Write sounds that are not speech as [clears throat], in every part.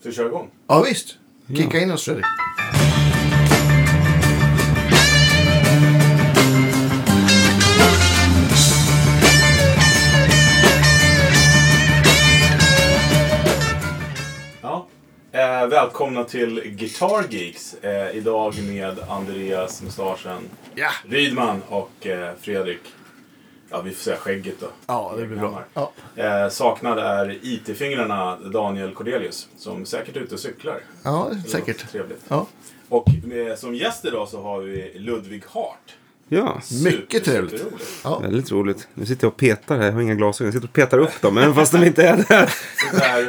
Ska vi köra igång? Ja, visst. Kicka in oss Fredrik. Ja. Eh, välkomna till Guitar Geeks. Eh, idag med Andreas Mustaschen Ja. Rydman och eh, Fredrik. Ja, vi får säga skägget då. Ja, det blir bra. Ja. Eh, saknad är IT-fingrarna Daniel Cordelius som säkert är ute och cyklar. ja, säkert. Trevligt. Ja. Och eh, som gäst idag så har vi Ludvig Hart. Ja, Mycket trevligt. Ja. väldigt roligt. Nu sitter jag och petar här. Jag har inga glasögon. Jag sitter och petar upp dem, även fast de inte är där. Så här,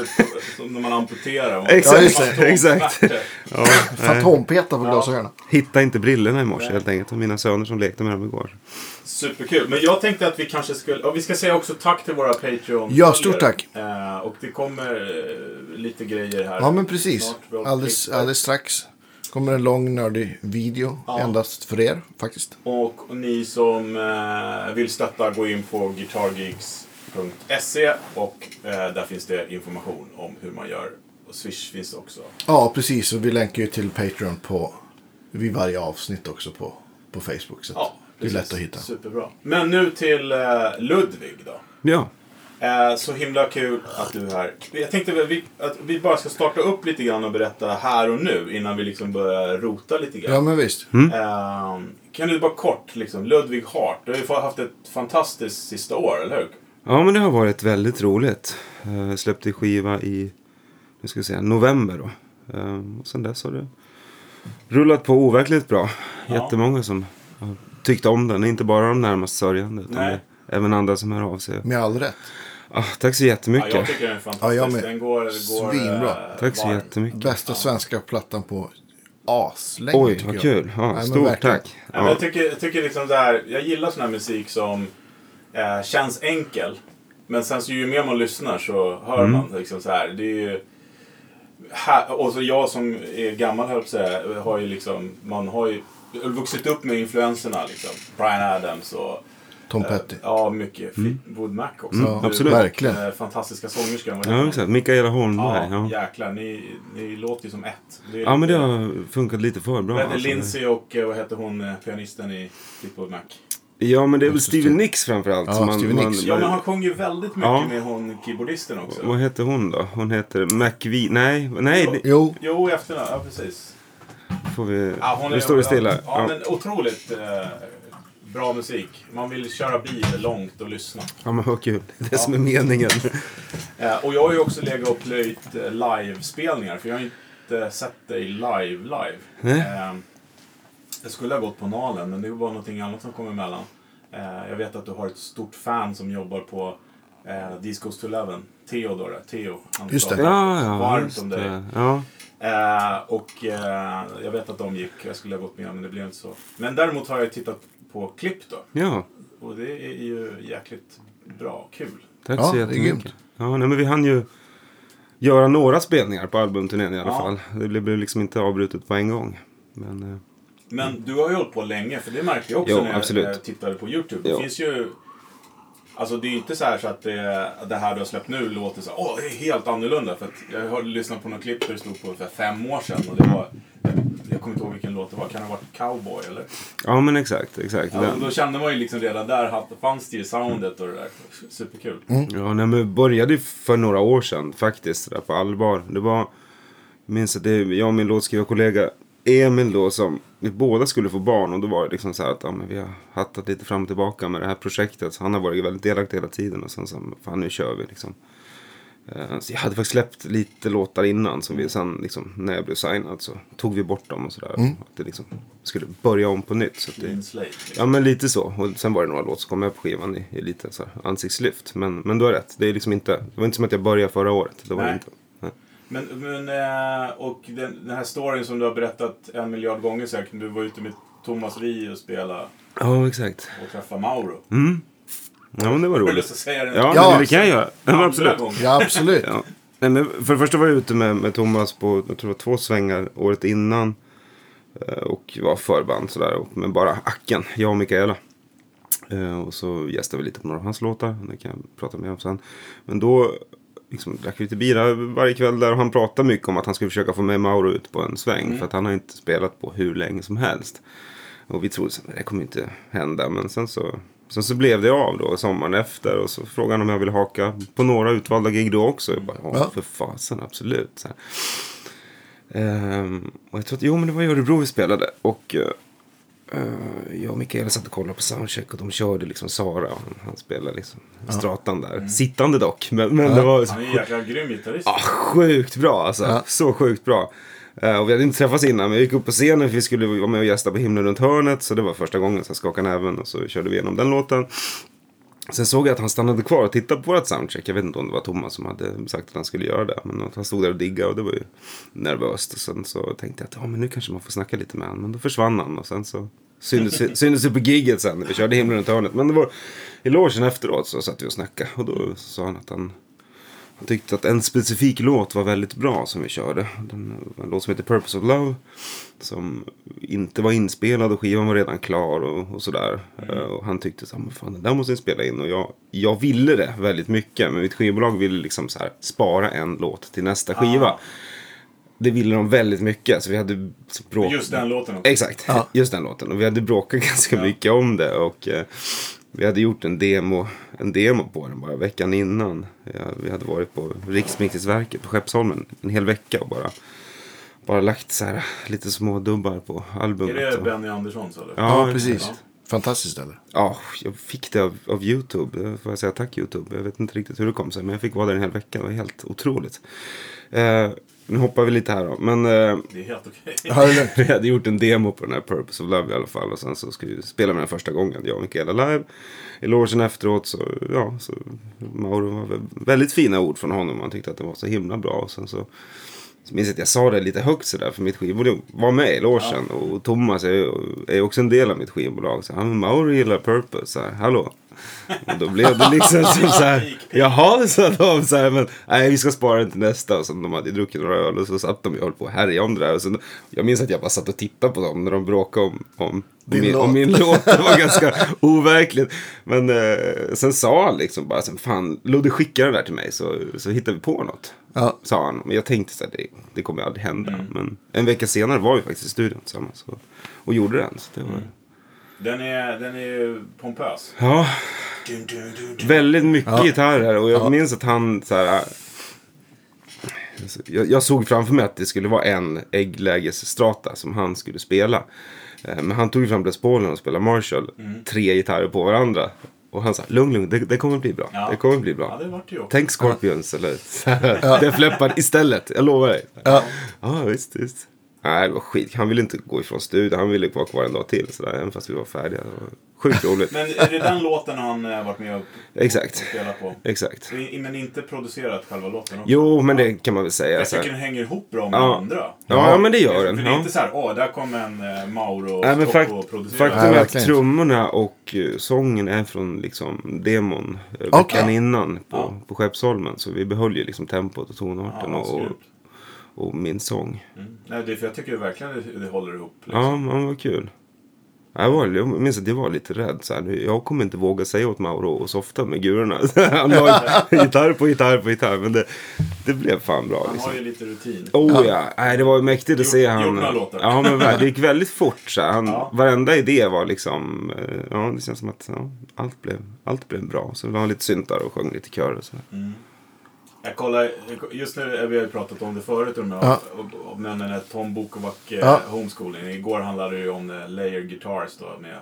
som när man amputerar. Man Exakt, Ja, exakt. Ja. Fantompeta på glasögonen. Hittade inte brillorna i morse helt enkelt. Och mina söner som lekte med dem igår. Superkul. Men jag tänkte att vi kanske skulle... Och vi ska säga också tack till våra Patreon. Ja, stort tack. Eh, och det kommer eh, lite grejer här. Ja, men precis. Alldeles, alldeles strax kommer en lång nördig video. Ja. Endast för er faktiskt. Och ni som eh, vill stötta, gå in på guitargeeks.se och eh, där finns det information om hur man gör. Och Swish finns det också. Ja, precis. Och vi länkar ju till Patreon på, vid varje avsnitt också på, på Facebook. Så Ja, det är lätt att hitta. Superbra. Men nu till eh, Ludvig då. Ja, Eh, så himla kul att du är här. Jag tänkte väl vi, att vi bara ska starta upp lite grann och berätta här och nu innan vi liksom börjar rota lite grann. Ja, men visst. Eh, kan du bara kort, liksom, Ludvig Hart. Du har ju haft ett fantastiskt sista år, eller hur? ja men det har varit väldigt roligt. Jag släppte skiva i, nu ska vi säga, november då. Eh, Och sen dess har det rullat på overkligt bra. Ja. Jättemånga som har tyckt om den. Inte bara de närmast sörjande. Utan även andra som hör av sig. Med all rätt. Ah, tack så Ja, jättemycket. jag tycker den är fantastisk. Ja, jag med. Den går, går Svinbra. eh, Tack så varmt. jättemycket. Bästa svenska plattan på aslänge Oj, vad jag. kul. Ja, Nej, stort tack. Ja, jag tycker, jag tycker liksom så här, jag gillar sån här musik som eh, känns enkel. Men sen så ju mer man lyssnar så hör Mm. man liksom så här. Det är ju, här, och så jag som är gammal höll jag säga, har ju liksom, man har ju vuxit upp med influenserna liksom. Brian Adams och Tom eh, Petty. Ja, mycket. Fleetwood Mac också. Mm, Du- absolut. Verkligen. eh, Fantastiska sångerskan. Ja, exakt. Mikaela Holmberg. Ja, Ja, jäklar. Ni, ni låter ju som ett. Ja men det har funkat lite för bra. Alltså. Lindsay och eh, vad heter hon, pianisten i Fleetwood Mac? Ja, men det är väl Steven Steve- Nicks framförallt. Ja, man, Steven man, Nicks. Ja, men han sjunger ju väldigt mycket Ja. med hon keyboardisten också. Vad heter hon då? Hon heter McVie. Nej, nej. Jo, Jo, i efternamn. Ja, precis. Får vi... Ja, nu står det stilla. Ja, Ja, men otroligt eh, bra musik. Man vill köra bil långt och lyssna. ja men vad kul. Det är det som är meningen. Eh, och jag har ju också legat och plöjt eh, livespelningar. För jag har inte sett dig live, live. Nej. Eh, jag skulle ha gått på Nalen, men det var någonting annat som kom emellan. Eh, jag vet att du har ett stort fan som jobbar på eh, Discos to Eleven. Theodor, Theo. Han Just det. Ja, ja. Varmt om dig. det. Ja. Eh, och eh, jag vet att de gick. Jag skulle ha gått med men det blev inte så. Men däremot har jag tittat på klipp då. ja, Och det är ju jäkligt bra. Kul. tack Ja, så jättemycket. Ja, nej, men vi hann ju göra några spelningar på albumturnén i alla Ja. fall. Det blev liksom inte avbrutet på en gång. Men, eh, Men du har ju hållit på länge. För det märkte jag också Jo, när, jag, när jag tittade på YouTube. Jo. Det finns ju... Alltså det är ju inte så här så att det, det här du har släppt nu låter så här, åh, det är helt annorlunda. För att jag har lyssnat på något klipp där det stod på för fem år sedan. Och det var, kommer inte ihåg vilken låt det var. Kan det ha varit Cowboy eller? ja, men exakt. exakt. Ja, då kände man ju liksom redan där, fanns det ju soundet och det där. Superkul. Ja, nej, men började ju för några år sedan faktiskt, där på allvar. Det var, jag minns att det, jag och min låtskrivarkollega Emil då som, vi båda skulle få barn och då var det liksom så här att ja, men vi har hattat lite fram och tillbaka med det här projektet. Så han har varit väldigt delaktig hela tiden och sen så, fan nu kör vi liksom. Eh, Så jag hade faktiskt släppt lite låtar innan som vi sen, liksom, när jag blev signad så tog vi bort dem och sådär. Att det liksom skulle börja om på nytt. Så att det. Ja men lite så. Och sen var det några låtar som kom med på skivan i, i lite så här ansiktslyft. Men, men du har rätt. Det är liksom inte, det var inte som att jag började förra året. Det var Nej. inte. Nej. Men, men eh, och den, den här storyn som du har berättat en miljard gånger säkert. Du var ute med Thomas Rie och spelade Ja exakt. och träffade Mauro. Mm. Ja men det var roligt. säga det? Ja, Ja, men det kan jag göra. Ja, absolut. ja absolut. Ja. Nej, men för det första var jag ute med, med Thomas på jag tror det var två svängar året innan. Eh, Och var förband sådär. Och med bara Acken, jag och Mikaela. Eh, Och så gästade vi lite på några av hans låtar. Det kan jag prata mer om sen. Men då liksom, drack lite bira varje kväll där och han pratade mycket om att han skulle försöka få med Mauro ut på en sväng. För att han har inte spelat på hur länge som helst. Och vi trodde att det kommer inte hända. Men sen så, sen så blev det av då sommaren efter. Och så frågade han om jag ville haka på några utvalda gig då också. Jag bara, ja, Ja. för fasen, absolut. Så här. Ehm, och jag tror att, jo men det var i Örebro vi spelade. Och eh, jag och Mikaela satt och kollade på soundcheck och de körde liksom Sara. Och han, han spelade liksom stratan där. Sittande dock. Men, men det var så Han är en jäkla grym gitarrist. Ah, sjukt bra alltså. Ja. Så sjukt bra. Eh, och vi hade inte träffats innan, men vi gick upp på scenen för vi skulle vara med och gästa på Himlen runt hörnet. Så det var första gången, så skakade näven och så körde vi igenom den låten. Sen såg jag att han stannade kvar och tittade på vårt soundcheck. Jag vet inte om det var Thomas som hade sagt att han skulle göra det. Men han stod där och diggade och det var ju nervöst. Och sen så tänkte jag att ja, men nu kanske man får snacka lite med honom. Men då försvann han och sen så syntes, syntes det på gigget sen när vi körde Himlen runt hörnet. Men det var i logen efteråt så satt vi och snackade. Och då sa han att han han tyckte att en specifik låt var väldigt bra som vi körde. Den, en låt som heter Purpose of Love. Som inte var inspelad och skivan var redan klar och, och sådär. Eh, och han tyckte så här, fan den där måste jag spela in. Och jag, jag ville det väldigt mycket. Men mitt skivbolag ville liksom så här, spara en låt till nästa skiva. Ah. Det ville de väldigt mycket. Så vi hade så bråk... Just den låten också. Exakt, Ja. just den låten. Och vi hade bråkat [laughs] ganska Ja. mycket om det. Och eh, vi hade gjort en demo, en demo på den bara veckan innan. Ja, vi hade varit på Riksmixningsverket på Skeppsholmen en hel vecka och bara, bara lagt så här lite små dubbar på Är albumet. det och- Benny Anderssons eller? Ja, Ja, precis. ja. Fantastiskt ställe. Ja, jag fick det av, av YouTube. Får jag säga tack YouTube? Jag vet inte riktigt hur det kom sig. Men jag fick vara där en hel vecka. Det var helt otroligt. Eh, nu hoppar vi lite här då. Men eh, Det är helt okej. Ja, lugnt. [laughs] vi hade gjort en demo på den här Purpose of Love i alla fall. Och sen så skulle vi spela med den första gången. Jag och Mikaela live. I logen efteråt så, ja, så Mauro var vä- väldigt fina ord från honom. Han tyckte att det var så himla bra. Och sen så, så minns jag att jag sa det lite högt sådär. För mitt skivbolag var med i logen. Och Thomas är, är också en del av mitt skivbolag. Så han, Mauro gillar Purpose. Så här, Hallå. Och då blev det liksom som så här. Jaha, sa de så här. Men nej, vi ska spara den till nästa. Och så de hade druckit några öl och så satt de och höll på och härjade om det där. Och så, jag minns att jag bara satt och tittade på dem när de bråkade om, om, om, Din min, låt. om min låt. Det var ganska [laughs] overkligt. Men eh, sen sa han liksom bara så, fan Ludde skicka den där till mig så, så hittar vi på något. Ja. Sa han. Men jag tänkte så här, det, det kommer aldrig hända. Men en vecka senare var vi faktiskt i studion tillsammans. Och, och gjorde den. Så det var, Den är, den är pompös. Ja, Dun, dun, dun, dun. väldigt mycket Ja. gitarrer. Och jag Ja. minns att han så här. Jag, jag såg framför mig att det skulle vara en ägglägesstrata som han skulle spela. Eh, Men han tog ju fram Les Paulen och spelade Marshall. Tre gitarrer på varandra. Och han sa, lugn, lugn, det, det kommer bli bra. Ja. Det kommer bli Ja, bra. det vart det också. Tänk Scorpions eller [laughs] Def Leppard istället. Jag lovar dig. Ja. Ja, visst, visst. Nej, det var skit. Han ville inte gå ifrån studion. Han ville vara kvar en dag till. Sådär, även fast vi var färdiga. Det var sjukt roligt. Men är det den låten han eh, varit med och Exakt. spelat på? Exakt. Men inte producerat själva låten också? Jo, men det kan man väl säga. Jag tycker den hänger ihop bra med Ja. de andra. Ja, ja, men det gör den. För det är Ja. inte så här, åh, där kommer en eh, Mauro Nej, men fakt, och producera. faktum är att trummorna och eh, sången är från liksom demon Okej. veckan innan på, Ja. på Skeppsholmen. Så vi behöll ju liksom tempot och tonarten Ja, och, absolut. Och min sång. Mm. Nej, det för jag tycker verkligen det, det håller ihop. Liksom. Ja, men vad kul. Jag, var, jag minns att jag var lite rädd. Så här, jag kommer inte våga säga åt Mauro att softa med gurorna. [laughs] Han la [laughs] gitarr på gitarr på gitarr. Men det, det blev fan bra. Han Liksom. har ju lite rutin. Oh ja, Nej, det var mäktigt att Gjort- se gjort han. några låtar. Ja, men det gick väldigt fort. Så här. han, Ja. Varenda idé var liksom, eh, ja det känns som att ja, allt, blev, allt blev bra. Så la han lite syntar och sjöng lite kör och så. Mm. Jag kollar, just nu, vi har ju pratat om det förut, om, Ja. om, den där Tom Bukovac eh, Ja. homeschooling. Igår handlade det ju om eh, layer guitars då med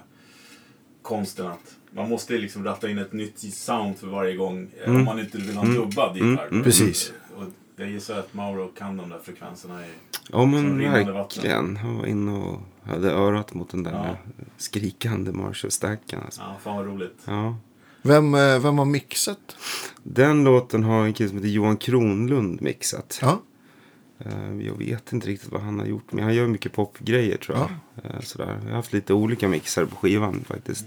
konsten att man måste liksom ratta in ett nytt sound för varje gång eh, om man inte vill ha en dubbad gitarr. Mm. Precis. Och jag gissar att Mauro kan de där frekvenserna i... Ja men verkligen. Han var inne och hade örat mot den där Ja. skrikande Marshall-stacken. Alltså. Ja, fan vad roligt. Ja. Vem, eh, vem har mixat? Den låten har en kille som heter Johan Kronlund mixat. Ja. Eh, Jag vet inte riktigt vad han har gjort. Men han gör mycket popgrejer tror jag. Eh, Sådär. Jag har haft lite olika mixar på skivan faktiskt.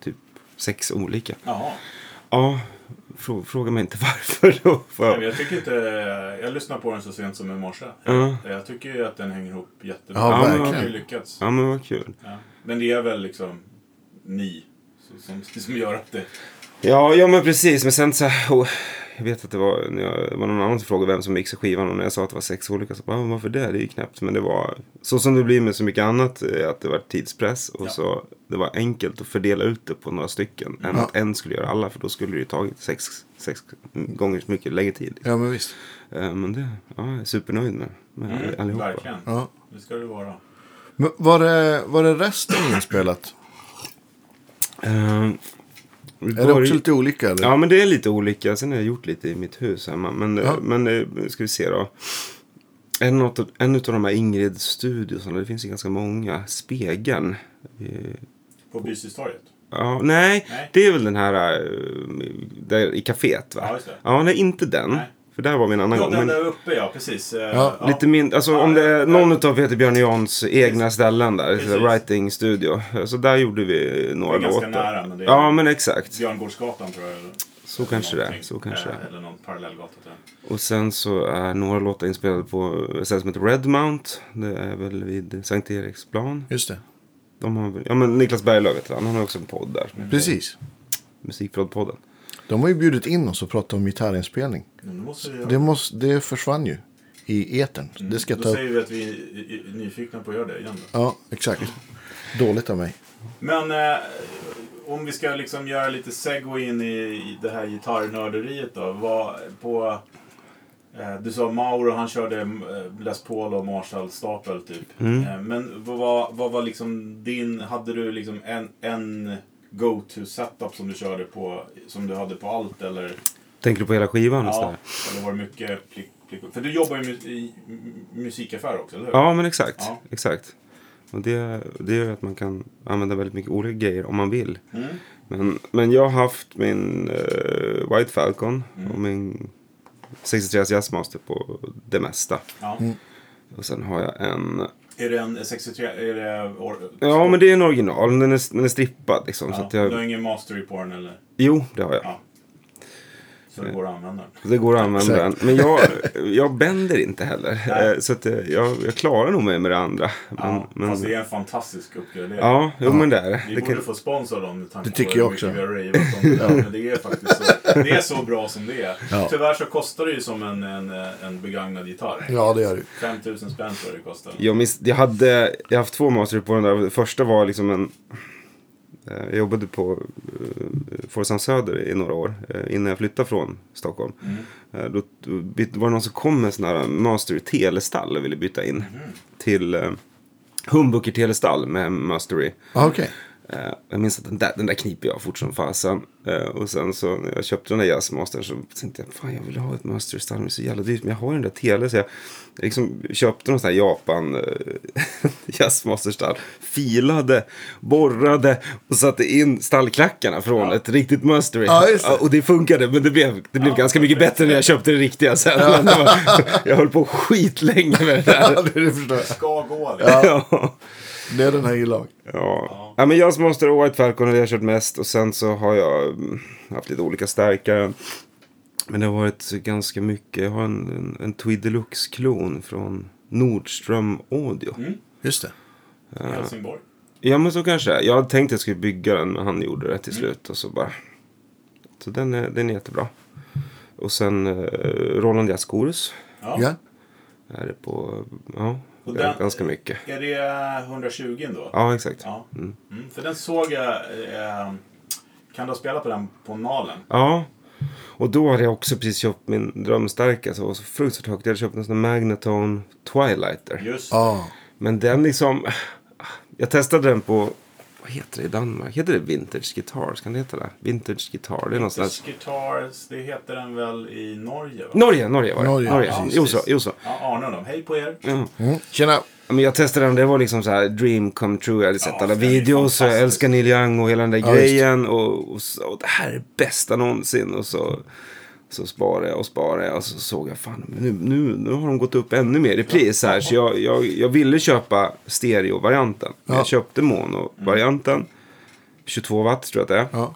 Typ sex olika. Jaha. Ja, frå- fråga mig inte [laughs] varför då. Nej, men jag... Tycker inte... Jag lyssnade på den så sent som i morse. Ja. Jag tycker ju att den hänger ihop jättebra. Ja, De har verkligen. ju lyckats. Ja, men vad kul. Ja. Men det är väl liksom ni som, som, gör att det... Ja, ja men precis. Men sen så här, oh, jag vet att det var, när jag, det var någon annan som frågade vem som mixade skivan och när jag sa att det var sex olika så bara, "Ah, varför det? Det är ju knäppt. Men det var, så som det blir med så mycket annat, är att det var tidspress och Ja. så det var enkelt att fördela ut det på några stycken än Ja. att en skulle göra alla för då skulle det ju tagit sex, sex gånger så mycket längre tid. Ja, men visst. Eh, Men det, ja, jag är supernöjd med, med Mm, allihopa. verkligen. Ja. Det ska det vara. Men var det, var det resten inspelat? Vi Är det också lite olika? Eller? Ja, men det är lite olika. Sen har jag gjort lite i mitt hus hemma. Men, Ja. men eh, ska vi se då. En av, en av de här Ingrid-studiosarna, det finns ju ganska många. Spegeln. Eh, På Bysystorget. Ja, nej, Nej. det är väl den här där i kaféet va? Ja, just det. Ja, nej, inte den. Nej. För där var vi en annan Ja, gång. den Men där uppe ja, precis. Eh, Ja, lite mindre, alltså om det är någon av Peter Björn Jans egna ställen där. Precis. Writing studio. Så där gjorde vi några är ganska låtar. nära, men det är- Ja, men exakt. Björngårdsgatan tror jag. eller- Så kanske det så kanske Eh, det är. Eller någon parallellgata till den. Och sen så är några låtar inspelade på ett ställe som heter Redmount. Det är väl vid Sankt Eriksplan. Just det. De har ja men Niklas Berglöf heter han. Han har också en podd där. Precis. Musikpoddpodden. De har ju bjudit in oss och pratat om gitarrinspelning. Men det måste. Det, måste, det försvann ju i etern. Det ska Då ta... säger vi att vi är nyfikna på att göra det igen. Då. Ja, exakt. Dåligt av mig. Men eh, om vi ska liksom göra lite segway in i, i det här gitarrnörderiet då. Vad, på, eh, du sa Mauro, han körde eh, Les Paul och Marshall-stapel typ. Mm. Eh, men vad var, vad var liksom din, hade du liksom en, en go-to setup som du körde på, som du hade på allt eller? Tänker du på hela skivan? och Ja, sådär? eller var det mycket plick, plick, För du jobbar ju i musikaffär också, eller hur? Ja, men exakt. Ja. exakt. Och det, det gör att man kan använda väldigt mycket olika grejer om man vill. Mm. Men, men jag har haft min eh, White Falcon Mm. och min 63 Jazzmaster på det mesta. Ja. Och sen har jag en... Är det en 63, är det... Or, Ja, men det är en original. Den är, den är strippad liksom. Ja, Så att Du har jag, ingen mastery på den eller? jo, det har jag. Ja. Så det går att använda den. Det går att använda den. Men jag, jag bänder inte heller. Nej. Eh, Så att eh, jag, jag klarar nog mig med det andra. Men, Ja, men, Fast det är en fantastisk uppgradering. ja, jo, men det är det. Vi det. borde Kan, få sponsra dem med tanke Det tycker på jag hur också. mycket vi har ravat om det. Men det är faktiskt så, det är så bra som det är. Ja. Tyvärr så kostar det ju som en, en, en begagnad gitarr. Ja, det gör du. 5000 spänn tror jag det kostar. jag, minns, jag hade jag har haft två master på den där. Det första var liksom en... eh, Jag jobbade på uh, Forshamn Söder i några år eh, innan jag flyttade från Stockholm. Mm. Eh, Då, var det någon som kom med en sån här Master Telestall och ville byta in till uh, Humbucker Telestall med Mastery. Ah, Okej. Eh, jag minns att den där, den där kniper jag fort som fasen. Eh, och sen så när jag köpte den där jazzmastern så tänkte jag fan jag vill ha ett master men det är så jävla dyrt. Men jag har ju den där tele så jag liksom köpte någon sån här Japan eh, [laughs] jazzmaster style. Filade, borrade och satte in stallklackarna från Ja. ett riktigt mastery. Ja, det. och det funkade men det blev, det blev Ja, ganska mycket bättre när jag köpte det riktiga sen. [laughs] Det jag höll på skitlänge med det där. Ja, det, det. Ska gå liksom. [laughs] Ja. Det är den här gillar jag. Ja. Ja, men Jazzmaster och White Falcon det jag har kört mest. Och sen så har jag mm, haft lite olika stärkare. Men det har varit ganska mycket. Jag har en, en, en Tweed Deluxe-klon från Nordström Audio. Mm. Just det. I Helsingborg. Ja, men så kanske. Jag hade tänkt att jag skulle bygga den, men han gjorde det till slut. Och så bara... Så den är, den är jättebra. Och sen eh, Roland Jazz Chorus. Ja. Ja. Är det på... Ja, Och den- ganska mycket. Är det 120 då? Ja, exakt. Ja. Mm. För den såg jag... Eh, kan du ha spelat på den på Nalen? Ja. Och då hade jag också precis köpt min drömstärkare. Så var så fruktansvärt högt. Jag hade köpt en sån där Magnatone Twilighter. Just Ja. Men den liksom... Jag testade den på... Vad heter det i Danmark? Heter det Vintage Guitars? Kan det heta det? Vintage Guitar. Det är någon slags... Guitars, det heter den väl i Norge? Va? Norge, Norge var det. Norge, Norge. ja, Jo, så, precis. jo så. Ja, Arne och dem. Hej på er. Mm. Tjena. Men jag testade den, det var liksom så här dream come true. Jag hade sett Ja, alla videos och jag älskar Neil Young och hela den där Ja, grejen. Och, och, så, och det här är det bästa någonsin. Och så, så sparade jag och sparade jag och så såg jag fan nu, nu, nu har de gått upp ännu mer i pris här. Så jag, jag, jag ville köpa stereo-varianten. Ja. Jag köpte mono-varianten. 22 watt tror jag att det är. Ja.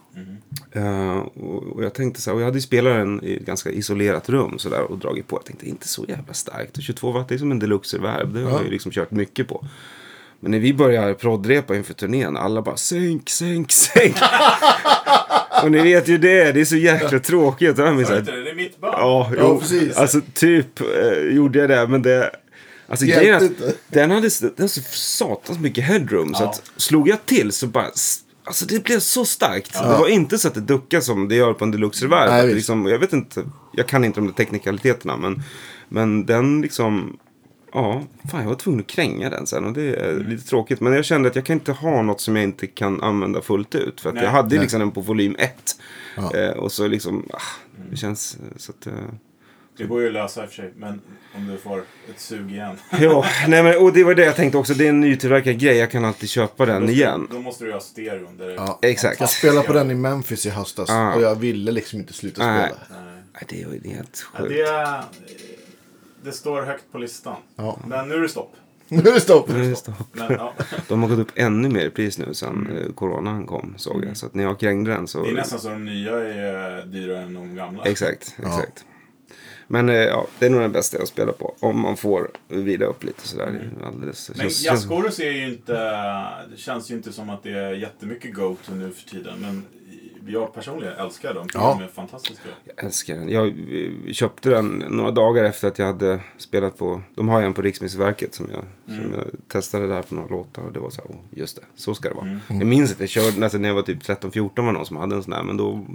Eh, och, och jag tänkte så här, och jag hade ju spelat den i ett ganska isolerat rum så där, och dragit på. Jag tänkte inte så jävla starkt. Och 22 watt det är som en deluxe-reverb. Det har Ja. jag ju liksom kört mycket på. Men när vi började proddrepa inför turnén, alla bara sänk, sänk, sänk. [laughs] Och ni vet ju det, det är så jäkla tråkigt. Jag minns inte det? Det är mitt band. Ja, Ja, jo, precis. Alltså typ eh, gjorde jag det, men det... Alltså grejen inte. den hade, den hade så satans mycket headroom. Så Ja. att slog jag till så bara... Alltså det blev så starkt. Det var inte så att det duckade som det gör på en deluxe reverb. Nej, liksom, jag vet inte, jag kan inte de där teknikaliteterna. Men, men den liksom... Ja, fan jag var tvungen att kränga den sen och det är Mm. lite tråkigt. Men jag kände att jag kan inte ha något som jag inte kan använda fullt ut. För att Nej. jag hade Nej. liksom den på volym 1. Ja. Eh, och så liksom, ah, det känns eh, så att... Eh, Det går ju att lösa i och för sig, men om du får ett sug igen. [laughs] Ja, nej men, och det var det jag tänkte också. Det är en nytillverkad grej. Jag kan alltid köpa den Då igen. Då måste du ha stereon. Där Ja. Exakt. Jag spelade på den i Memphis i höstas Ah. och jag ville liksom inte sluta spela. Nej. Nej, det är ju helt Ja, sjukt. det, är- det står högt på listan. Ja. Men nu är det stopp. Nu är det stopp. Nu är det stopp. Men, ja. [laughs] De har gått upp ännu mer i pris nu sen eh, coronan kom, såg jag. Så att när jag krängde den så... Det är nästan så de nya är eh, dyrare än de gamla. Exakt, exakt. Men eh, ja, det är nog den bästa jag spelar på. Om man får vila upp lite sådär. Det är Alldeles, Men känns- jazzchorus är ju inte... Det känns ju inte som att det är jättemycket go-to nu för tiden. Men jag personligen älskar dem. Ja. De är fantastiska. Jag älskar den. Jag eh, köpte den några dagar efter att jag hade spelat på... De har ju en på Riksmusikverket som jag, som jag testade där på några låtar. Och det var så här, oh, just det, så ska det vara. Jag minns att jag körde, alltså när jag var typ 13-14 var någon som hade en sån där. Men då,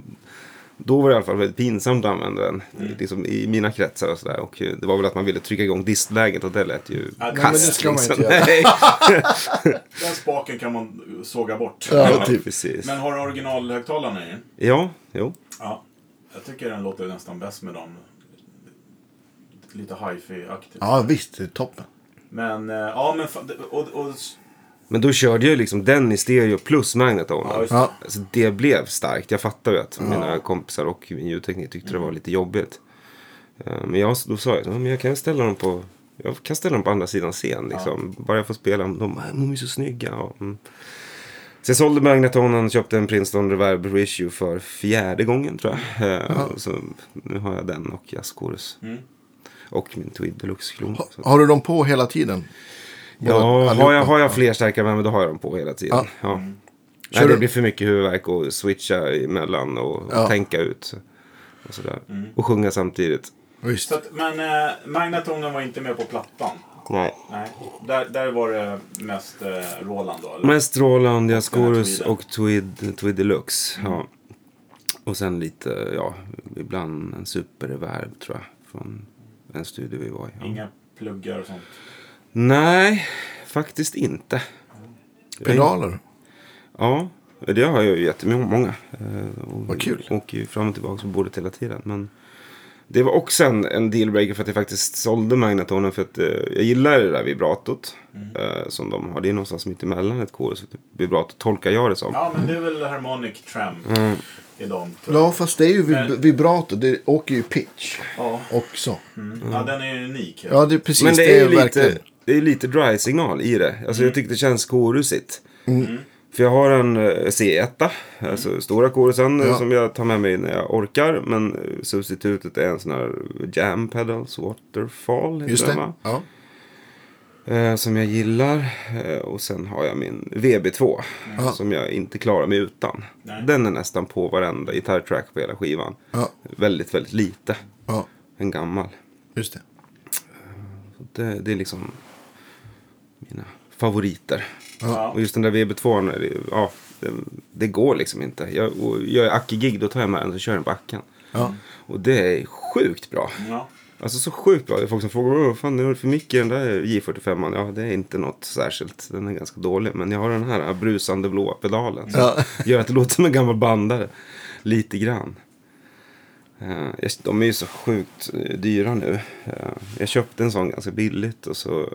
då var det i alla fall väldigt pinsamt att använda den. Liksom, I mina kretsar och sådär. Och eh, det var väl att man ville trycka igång distläget och det lät ju Ja, nej, kast. men det ska man inte göra. [laughs] Den spaken kan man såga bort. Ja, typ. Precis. Men har du originalhögtalarna i? Ja, jo. Ja. Jag tycker den låter nästan bäst med dem. Lite hi-fi-aktigt. Ja, visst. Det är toppen. Men, eh, ja men... Och, och, Men då körde jag liksom den i stereo plus magnetron. ja, det. Ja. Alltså det blev starkt. Jag fattar ju att mina kompisar och min ljudtekniker tyckte det var lite jobbigt. Eh, Men jag, då sa jag, "Ja, men jag kan ställa dem på jag kan ställa dem på andra sidan scen. Liksom. Bara jag får spela. De, de är så snygga. Och, mm. Så jag sålde magnetonen och köpte en Princeton Reverb Reissue för fjärde gången tror jag. Eh, Så nu har jag den och jazzchorus. Mm. Och min Tweed Deluxe-klon. Ha, Så- har du dem på hela tiden? Ja, allihopa? har jag, har jag fler starka vänner då har jag dem på hela tiden. Ja. Ja. Mm. Nej, det blir för mycket huvudvärk och switcha emellan och, och Ja. tänka ut. Och, sådär. Mm. och sjunga samtidigt. Visst. Så att, men eh, Magnatonen var inte med på plattan. Nej. Nej. Där, där var det mest eh, Roland då? Eller? Mest Roland, Tweeden. och Tweed, Tweed Deluxe. Mm. Ja. Och sen lite, ja, ibland en superreverb tror jag. Från en studio vi var i. Ja. Inga pluggar och sånt? Nej, faktiskt inte. Är- Pedaler. Ja, det har jag ju jättemånga. Eh, och Vad kul. Åker ju fram och tillbaka på bordet hela tiden. Men det var också en, en dealbreaker för att jag faktiskt sålde magnetonen. För att eh, jag gillar det där vibratot. Mm. Eh, som de har. Det är någonstans mitt emellan ett chorus och ett vibrato. Tolkar jag det som. Ja, men det är väl Harmonic Tram Mm. i dem. Ja, fast det är ju vib- vibrato. Det åker ju pitch Ja. också. Mm. ja, den är ju unik. Ja, det är precis. Men det är ju lite, verkligen. Det är lite dry-signal i det. Alltså Mm. jag tycker det känns chorusigt. För jag har en eh, C1, alltså stora chorusen eh, Ja. som jag tar med mig när jag orkar. Men eh, substitutet är en sån här Jam Pedals Waterfall. Just det. va? Ja. Eh, som jag gillar. Eh, och sen har jag min VB2. Ja. Som jag inte klarar mig utan. Nej. Den är nästan på varenda gitarrtrack på hela skivan. Ja. Väldigt, väldigt lite. En gammal. just det. Det, det är liksom mina favoriter. Ja. Och just den där VB2, är det- ja, det, det går liksom inte. Jag, och jag är Acke-gig, då tar jag med den och kör den på Acken. Ja. Och det är sjukt bra. Ja. Alltså så sjukt bra. Det är folk som frågar, "Åh, fan det är för mycket i den där J45. Ja, det är inte något särskilt. Den är ganska dålig. Men jag har den här brusande blåa pedalen. Ja. [laughs] gör att det låter som en gammal bandare. Lite grann. Eh, De är ju så sjukt eh, dyra nu. Eh, Jag köpte en sån ganska billigt och så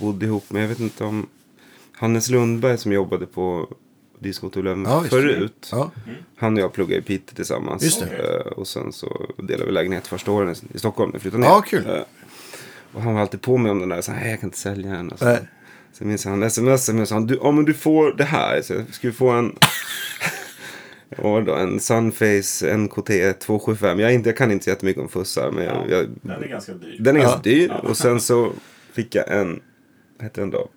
bodde ihop med, jag vet inte om Hannes Lundberg som jobbade på Disco Tullen Ja, förut. Ja. Han och jag pluggade i Piteå tillsammans. Just det. Eh, Och sen så delade vi lägenhet första åren i- Stockholm när flyttade ner. Ja, kul. Eh, Och han var alltid på mig om den där. Så här, "Nej, jag kan inte sälja den. Och så. Nej. Sen minns jag han smsade mig och sa du, ja, men du får det här. Så jag skulle få en... [laughs] Och då, en Sunface NKT 275. Jag, inte, jag kan inte så jättemycket om fussar. Men jag, Ja. jag, Den är ganska dyr. den är Ja. ganska dyr. Och sen så fick jag en, heter den då?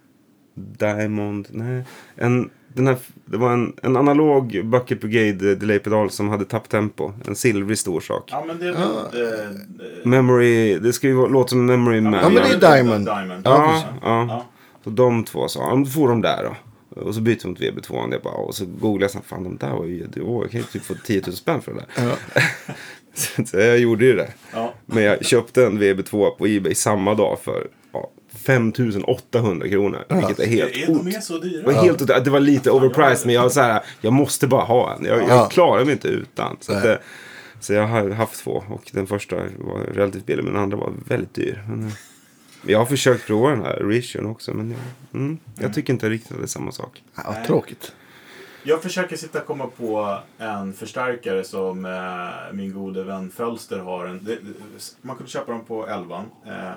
Diamond, nej. En den här, det var en, en analog Bucket Brigade delay-pedal som hade tapptempo. En silvrig stor sak. Ja, men det är väl... eh, eh, Memory, det ska ju vara- låta som Memory Man. Ja, men det är Diamond. Diamond. Ja, ja. Ja. Så de två sa, ja då får de där då. Och så byter de mot VB2. Och, jag bara, och så googlade jag, så, fan de där var ju, åh, jag kan ju typ få 10 000 spänn för det där. [laughs] så, så jag gjorde ju det. Ja. Men jag köpte en VB2 på Ebay samma dag för ja, 5 800 kronor. Vilket är helt Är, de är så dyra? det var, helt, det var lite overpriced men jag, var så här, jag måste bara ha en. Jag, Ja. jag klarar mig inte utan. Så, att, så jag har haft två och den första var relativt billig men den andra var väldigt dyr. Men, eh, jag har försökt prova den här Reason också men jag, mm, jag tycker inte riktigt att det är samma sak. Ja, tråkigt. Jag försöker sitta och komma på en förstärkare som eh, min gode vän Fölster har. En, det, man kunde köpa dem på elvan. Eh,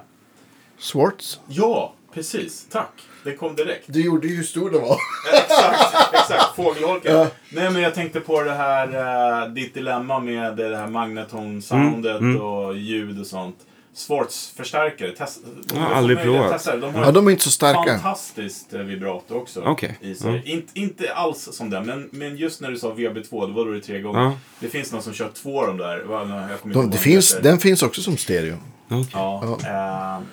Swartz. ja, precis. Tack. Det kom direkt. Du gjorde ju hur stor det var. exakt, exakt. Fågelholken. Ja. Nej, men jag tänkte på det här, eh, ditt dilemma med det här magneton-soundet Mm, mm. och ljud och sånt. Swartz-förstärkare. Test, Jag har aldrig provat. Det. De har Ja, de är inte så starka. fantastiskt eh, vibrato också. Okej. I sig. Ja. Inte, inte alls som den, men, men just när du sa VB2, då var det tre gånger. Ja. Det finns någon som kör två av de där. Jag De, det de finns, den finns också som stereo. Ja, eh,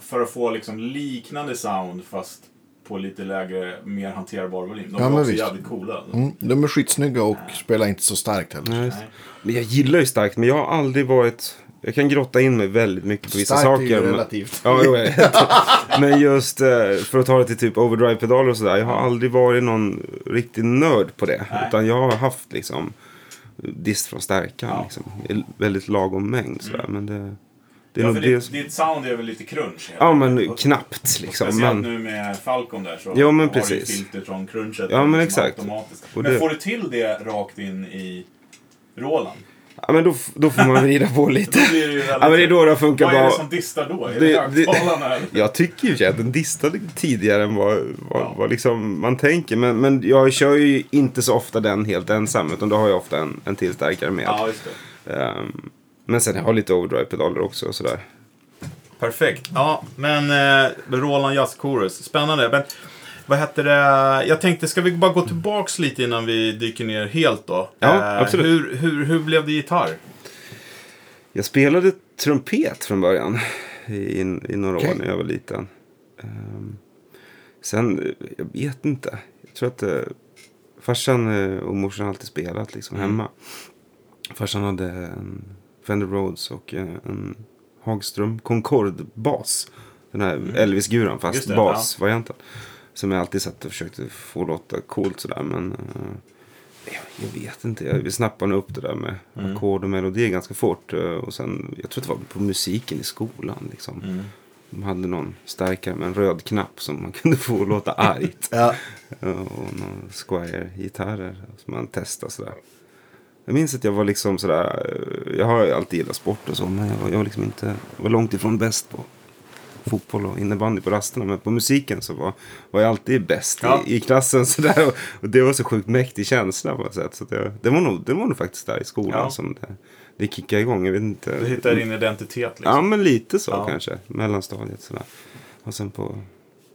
för att få liksom liknande sound fast på lite lägre, mer hanterbar volym. De Ja, också visst. jävligt coola. Mm, de är skitsnygga och spelar inte så starkt heller. Nej, Nej. Men jag gillar ju starkt men jag har aldrig varit... Jag kan grotta in mig väldigt mycket på vissa Starkt är ju saker. men- relativt. Ja, jo. [laughs] Men just eh, för att ta det till typ overdrive-pedaler och sådär. Jag har aldrig varit någon riktig nörd på det. Nej. Utan jag har haft liksom dist från stärkan. Ja. Liksom, väldigt lagom mängd sådär. Men det, det är Ja, nog för det. ditt, sound är väl lite crunch? Ja, men knappt liksom. Speciellt Men, nu med Falcon där så Ja, men har du precis. filter från crunchet. Ja, men exakt. automatiskt. Och Men det- får du till det rakt in i Roland? ja, men då, då får man vrida på [laughs] lite. Det väldigt... Ja, men det är då det funkar Vad är det bra. som distar då? Är det, Det- det-? [laughs] Jag tycker ju att den distade tidigare än vad, vad, Ja. vad liksom man tänker. Men, men jag kör ju inte så ofta den helt ensam. Utan då har jag ofta en, en tillstärkare med. Ja, just det. Ehm, men sen har jag lite overdrive-pedaler också och sådär. Perfekt. Ja, men eh, Roland Jazz Chorus. Spännande. Men vad heter det? Jag tänkte, ska vi bara gå tillbaks lite innan vi dyker ner helt då? Ja, Eh, absolut. Hur, hur, hur blev det gitarr? Jag spelade trumpet från början. I, i några Okej. år när jag var liten. Ehm, sen, jag vet inte. Jag tror att uh, farsan eh, och morsan har alltid spelat liksom Mm. hemma. Farsan hade en Fender Rhodes och eh, en Hagström Concorde-bas. Den här Elvis-guran Mm. Just fast basvarianten. Som jag alltid satt och försökte få låta coolt sådär. Men eh, jag, vet inte. Jag, snappade upp det där med Mm. ackord och melodi ganska fort. eh, Och sen, jag tror att det var på musiken i skolan. Liksom. Mm. De hade någon stärkare med en röd knapp som man [laughs] kunde få låta argt. Ja. och någon Squire-gitarrer som man testade sådär. Jag minns att jag var liksom sådär, jag har ju alltid gillat sport och så, men jag var, jag var liksom inte, var långt ifrån bäst på fotboll och innebandy på rasterna. Men på musiken så var, var jag alltid bäst Ja. i, i klassen. [laughs] Sådär, och, och det var så sjukt mäktig känsla på något sätt. Så det, det, var nog, det var nog faktiskt där i skolan Ja. som det, det kickade igång. Jag vet inte. Du hittar din identitet liksom. Ja, men lite så Ja. kanske. Mellanstadiet sådär. Och sen på,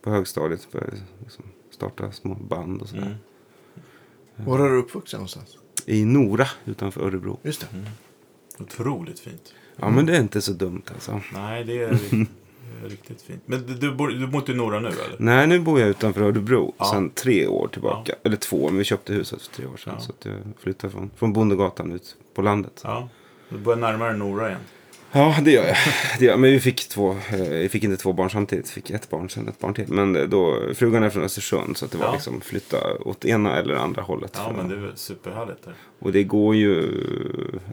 på högstadiet började jag liksom starta små band och sådär. Mm. Var är du uppvuxen någonstans? I Nora utanför Örebro. Just det. Otroligt fint. Ja, men det är inte så dumt alltså. Nej, det är, [laughs] riktigt fint. Men du, bor, du bor inte i Nora nu eller? Nej, nu bor jag utanför Örebro Ja. sen tre år tillbaka. Eller två, men vi köpte huset för tre år sedan. Ja. Så att jag flyttade från, från Bondegatan ut på landet. Ja. Du bor närmare Nora igen. Ja, det gör jag. Det gör, jag. men vi fick två, eh, vi fick inte två barn samtidigt. Vi fick ett barn, sen ett barn till. Men eh, då, frugan är från Östersund så att det var Ja. liksom flytta åt ena eller andra hållet. Ja, men det är superhärligt där. Och det går ju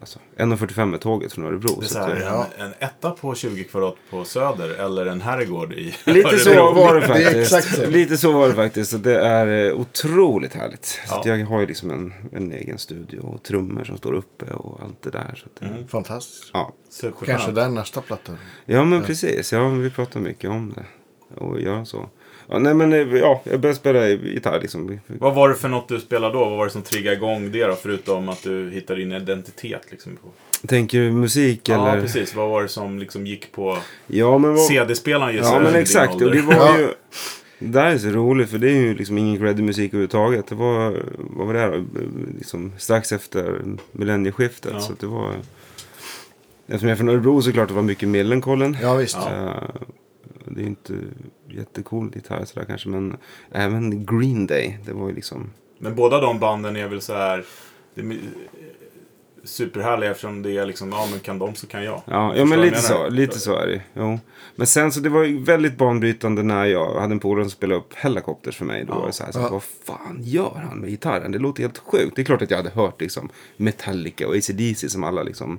alltså, 1.45 med tåget från Örebro. Det är så så att här, det- Ja. en, en etta på 20 kvadrat på Söder eller en herrgård i Lite så Örebro. var det Det faktiskt. exakt så. Lite så var det faktiskt. Och det är eh, otroligt härligt. Så Ja. att jag har ju liksom en, en egen studio och trummor som står uppe och allt det där. Så att, det- Mm. Fantastiskt. ja. Superskönt. Kanske där nästa platta. ja, men precis. Ja, vi pratar mycket om det. Och göra så. Ja, nej, men eh, ja, jag började spela gitarr liksom. Vad var det för något du spelade då? Vad var det som triggade igång det då? Förutom att du hittade din identitet liksom. På... Tänker du musik eller? Ja, precis. Vad var det som liksom gick på Ja, men vad... CD-spelaren just Ja, men exakt. Och det var Ja. ju... Det där är så roligt för det är ju liksom ingen creddig musik överhuvudtaget. Det var, vad var det här? Liksom strax efter millennieskiftet. Ja. Så att det var... Eftersom jag är från Örebro så klart det var mycket Millencolin. Ja, visst. Eh, det är inte jättecool gitarr sådär kanske men även Green Day. Det var ju liksom... Men båda de banden är väl så här det superhärliga eftersom det är liksom, ja men kan de så kan jag. Ja, ja men lite så, lite så är det. Jo. Men sen så det var ju väldigt banbrytande när jag hade en polare som spelade upp Helicopters för mig. Då var det så här, så Ja. vad fan gör han med gitarren? Det låter helt sjukt. Det är klart att jag hade hört liksom Metallica och AC/DC som alla liksom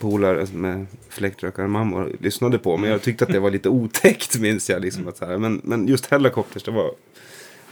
polare med fläktrökarmammor lyssnade på. Men jag tyckte att det var lite otäckt minns jag. Liksom, att så här, men, men just Helicopters det var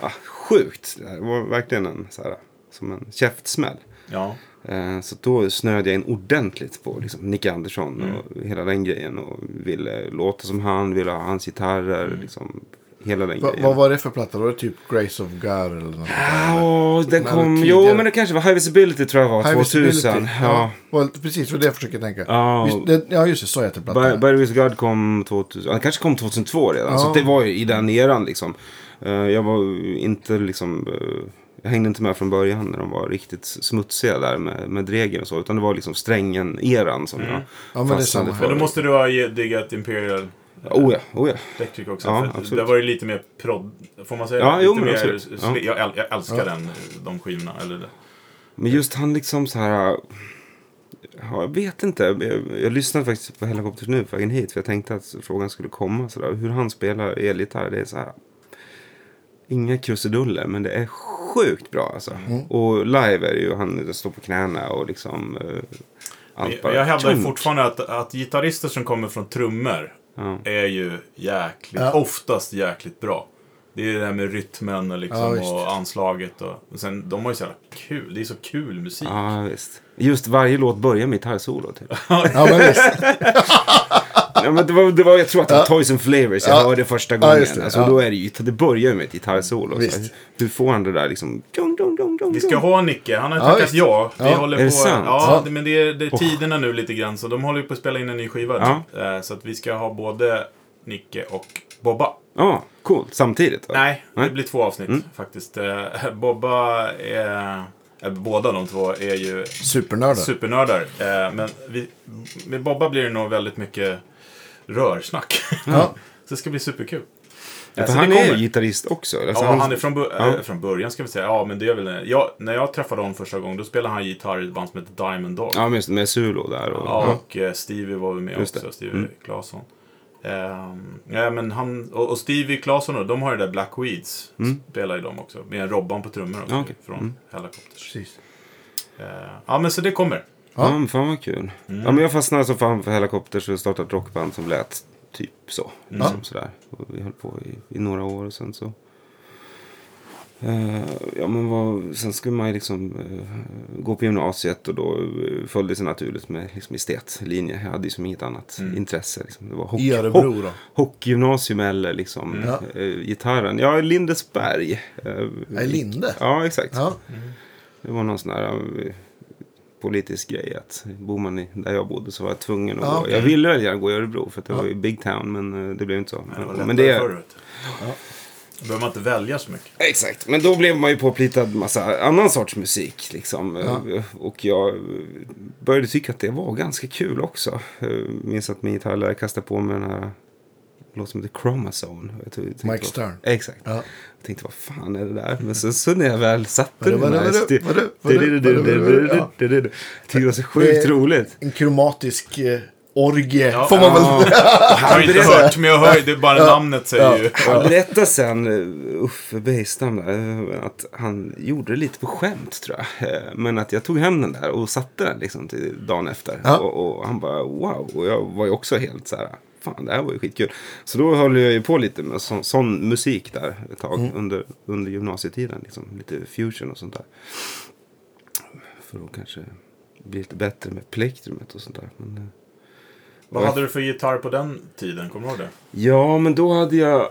ah, sjukt. Det var verkligen en, så här, som en käftsmäll. Ja. Eh, Så då snöade jag in ordentligt på liksom, Nick Andersson Mm. och hela den grejen. Och ville låta som han, ville ha hans gitarrer. Mm. Liksom, hela den Va, grejen. vad var det för platta? Var det typ Grace of God eller något? Ja, den Men kom... Jo, men det kanske var High Visibility tror jag var. High 2000. Visibility. Ja. Ja. precis, var det jag försöker tänka. Ja. Visst, det, ja, just det. Så heter By, plattan. By Grace of God kom 2000. Han kanske kom 2002 redan. Ja. Så det var ju i den eran liksom. Eh, jag var ju inte liksom... eh, jag hängde inte med från början när de var riktigt smutsiga där med, med Dregen och så. Utan det var liksom strängen-eran som jag Ja, men det är fastnade samma. för. Men då måste du ha diggat Imperial Oh ja, oh ja. Electric också. Ja, det var ju lite mer prod... Får man säga Ja, det? jo, lite men mer Ja. jag, äl- jag älskar den, de skivorna. Eller det. Men just han liksom så här... Ja, jag vet inte. Jag, jag lyssnade faktiskt på Helicopters nu på vägen hit. För jag tänkte att frågan skulle komma. Så där. Hur han spelar elgitarr. Det är så här... Inga krusiduller. Men det är sjukt bra alltså. Och live är det ju. Han står på knäna och liksom... Uh, allt Men jag hävdar fortfarande att, att gitarrister som kommer från trummor Ja. är ju jäkligt, Ja. oftast jäkligt bra. Det är det där med rytmen och, Ja, liksom, visst. och anslaget. Och, och sen, de har ju så jävla kul. Det är så kul musik. Ja, visst. Just varje låt börjar med gitarrsolo. Typ. [laughs] Ja, men visst. [laughs] ja, men det var, det var, jag tror att det var Toys and Flavors jag Ja. hörde första Ja, gången. just det. Alltså, Ja. Då är det ju, det börjar ju med ett gitarrsolo. Hur får han det där liksom? Dong, dong, dong, dong, Vi ska ha Nicke. Han har Ja, tackat ja. Vi Ja. håller Är det på, sant? Ja, Ja. men det är, det är tiderna nu lite grann. Så de håller ju på att spela in en ny skiva. Ja. Eh, Så att vi ska ha både Nicke och Bobba. Ja, coolt. Samtidigt? Va? Nej, det Nej. blir två avsnitt faktiskt. Eh, Bobba är... eh, Båda de två är ju Supernördar. supernördar. Men vi, med Bobba blir det nog väldigt mycket rörsnack. Ja. [laughs] Så det ska bli superkul. Ja, Eh, för så han är gitarrist också. Alltså, Ja, han är från, Ja. eh, från början ska vi säga. Ja, men det är väl... Jag, när jag träffade honom första gången, då spelade han gitarr i ett band som heter Diamond Dog. Ja, med, med Sulo där. Och, Ja, och eh, Stevie var väl med Just också. det. Stevie Mm. Claesson. Ehm, ja, men han, och, och Stevie Claesson då, de har ju det där Black Weeds. Spelar ju de också. Med Robban på trummor också. Okej. Från Mm. Helicopters. Precis. Eh, ja, men så det kommer. Ja, men fan vad kul. Mm. Ja, men jag fastnade så fan för Helicopters och startade ett rockband som lät typ så. Mm. Liksom sådär. Och vi höll på i, i några år och sen så... Eh, ja, men vad, sen skulle man ju liksom eh, gå på gymnasiet och då uh, följde det sig naturligt med liksom, estetlinje. Jag hade ju som inget annat Mm. intresse. Liksom. Det var hockey, I Örebro då? hockeygymnasium eller liksom Mm. Ja. eh, gitarren. Ja, i Lindesberg. Eh, Nej, Linde. Ja, exakt. Ja. Det var någon sån här eh, politisk grej att bor man i, där jag bodde så var jag tvungen att Ja, gå. okej. Jag ville väl gärna gå i Örebro för att det Ja. var ju big town men eh, det blev inte så. Det Men, lättare men det förr, vet du. Då behöver man inte välja så mycket. Exakt, men då blev man ju påplitad massa annan sorts musik liksom. Ja. Eh, Och jag eh, började tycka att det var ganska kul också. Jag minns att min gitarrlärare kastade på mig den här låt som heter Chromazone. Jag tog- tänkte, Mike vad- Stern. Exakt. Ja. Jag tänkte, vad fan är det där? Men så, så när jag väl satte den här... tyckte det var så sjukt roligt. En kromatisk eh, orgie, Ja. får man väl Ja. [laughs] Jag har inte hört, men jag hör ju, det är bara namnet säger ju. Han berättade sen, eh, Uffe eh, att han gjorde det lite på skämt tror jag. Eh, Men att jag tog hem den där och satte den liksom till dagen efter. Ja. Och, och han bara wow. Och jag var ju också helt så här, fan det här var ju skitkul. Så då höll jag ju på lite med sån, sån musik där ett tag under, under gymnasietiden. Liksom, lite fusion och sånt där. För att kanske bli lite bättre med plektrumet och sånt där. Men, eh, Vad hade du för gitarr på den tiden? Kommer du ihåg det? Ja, men då hade jag...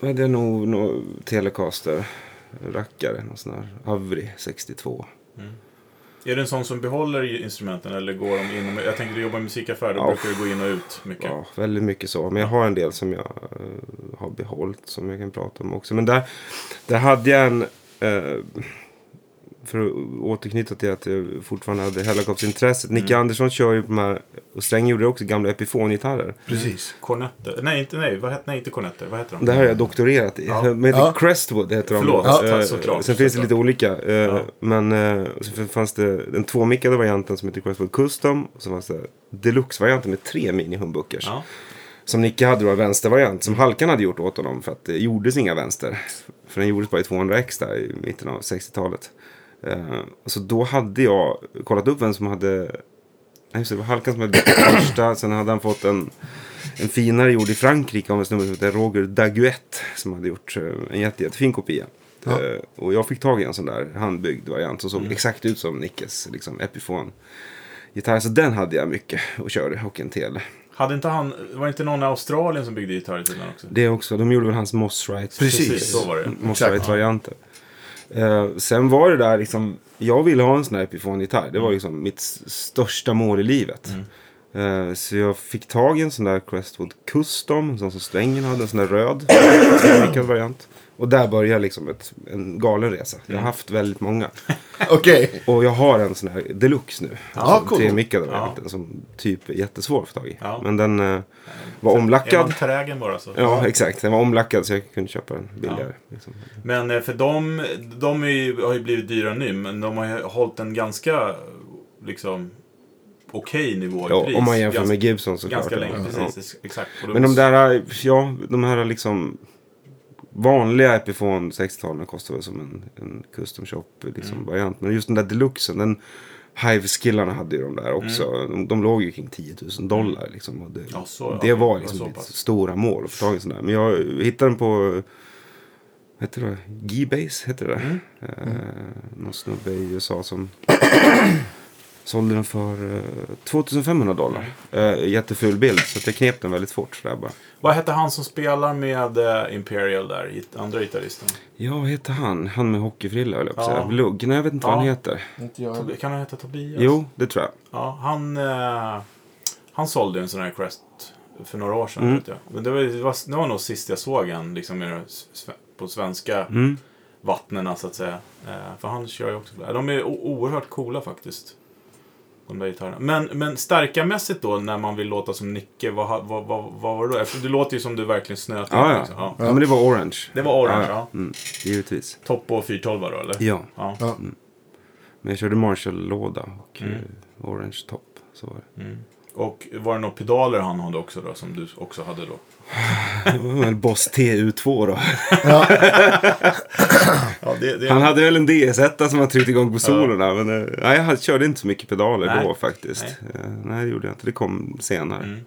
Hade jag nog någon Telecaster rackare. Någon sån här Avri 62. Är du en sån som behåller instrumenten eller går de in Jag tänker du jobbar i musikaffär, då Ja. brukar du gå in och ut mycket. Ja, väldigt mycket så. Men jag har en del som jag eh, har behållit som jag kan prata om också. Men där, där hade jag en... eh, för att återknyta till att jag fortfarande hade helikopterintresset. Nicke Mm. Andersson kör ju på de här, och Sträng gjorde också gamla Epiphone-gitarrer. Precis. Cornetter. Nej, inte, nej, vad nej, inte cornetter. Vad heter de? Det här har jag doktorerat i. Ja. [laughs] Med Ja. Crestwood heter de. Förlåt, Eh, ja, såklart, Sen finns det såklart. lite olika. eh, Ja. Men eh, så fanns det den tvåmickade varianten som heter Crestwood Custom. Och så fanns det deluxe-varianten med tre mini-humbuckers. Ja. Som Nicke hade då en vänstervariant som Halkan hade gjort åt honom. För att det gjordes inga vänster. För den gjordes bara i 200X där i mitten av 60-talet. Eh, så då hade jag kollat upp vem som hade... Nej, just det, det var Halkan som hade den första. Sen hade han fått en, en finare gjord i Frankrike av en snubbe som heter Roger Daguet. Som hade gjort eh, en jätte, jättefin kopia. Ja. Eh, och jag fick tag i en sån där handbyggd variant som såg exakt ut som Nickes liksom, Epiphone. Gitarr, så den hade jag mycket och körde och en tele. Hade inte han, var det inte någon i Australien som byggde gitarr i tiden också? Det också, de gjorde väl hans Moss Right. Precis. så var det. Moss. Right-varianter. Eh, sen var det där liksom, jag ville ha en sån här Epiphone-gitarr. Det var liksom mitt största mål i livet. Eh, så jag fick tag i en sån där Crestwood Custom, en sån som Strängen hade, en sån där röd. [coughs] Variant. Och där började liksom ett, en galen resa. Jag har haft väldigt många. [laughs] Okej. Och jag har en sån här deluxe nu. Ja, Alltså, cool. Tremickade Ja. som typ är jättesvår att få tag i. Ja. Men den eh, var Är man omlackad. trägen bara så? Ja, exakt. Den var omlackad så jag kunde köpa den billigare. Liksom. Men eh, för de, de är ju, har ju blivit dyra nu, men de har ju hållit en ganska liksom okej nivå i Ja, pris. om man jämför ganska, med Gibson såklart. Ganska länge, Ja. precis. Exakt. Men de där, ja, de här liksom vanliga Epiphone 60-talen kostar väl som en, en custom shop liksom, Mm. variant. Men just den där deluxen, den Hive-skillarna hade ju de där också. De, de låg ju kring 10 000 dollar liksom. Det, Mm. Ja, så, det ja, var liksom så mitt pass. stora mål att få tag i en sån där. Men jag hittade den på, heter det? G-Base heter det. Mm. Eh, någon snubbe i USA som [coughs] sålde den för eh, 2500 dollar. Eh, jätteful bild så att jag knep den väldigt fort. Sådär bara. Vad hette han som spelar med eh, Imperial där, andra gitarristen? Ja, vad heter han? Han med hockeyfrilla höll jag på att Ja. säga. Lugg? Nej, jag vet inte vad Ja. han heter. Inte Kan han heta Tobias? Jo, det tror jag. Ja, han, eh, han sålde en sån här Crest för några år sedan. Mm. Vet jag. Men det var, det, var, det var nog sist jag såg han liksom, på svenska Mm. vattnen så att säga. Eh, för han kör ju också. De är oerhört coola faktiskt. De där gitarrerna. Men, men stärkarmässigt då, när man vill låta som Nicke, vad, vad, vad, vad var det då? Eftersom det låter ju som du verkligen snöt in, Ja, ja. liksom. ja. ja. men det var orange. Det var orange, ja. Mm, givetvis. Topp och 412 då, eller? Ja, Ja. Ja. men jag körde Marshall-låda och Mm. eh, orange topp. Så var det. Mm. Och var det några pedaler han hade också då, som du också hade då? [laughs] Boss TU2 då. [laughs] Ja, det, det... Han hade väl en DS1 som han tryckte igång på solorna. Men eh, nej, jag körde inte så mycket pedaler Nej. då faktiskt. Nej. nej, det gjorde jag inte. Det kom senare. Mm.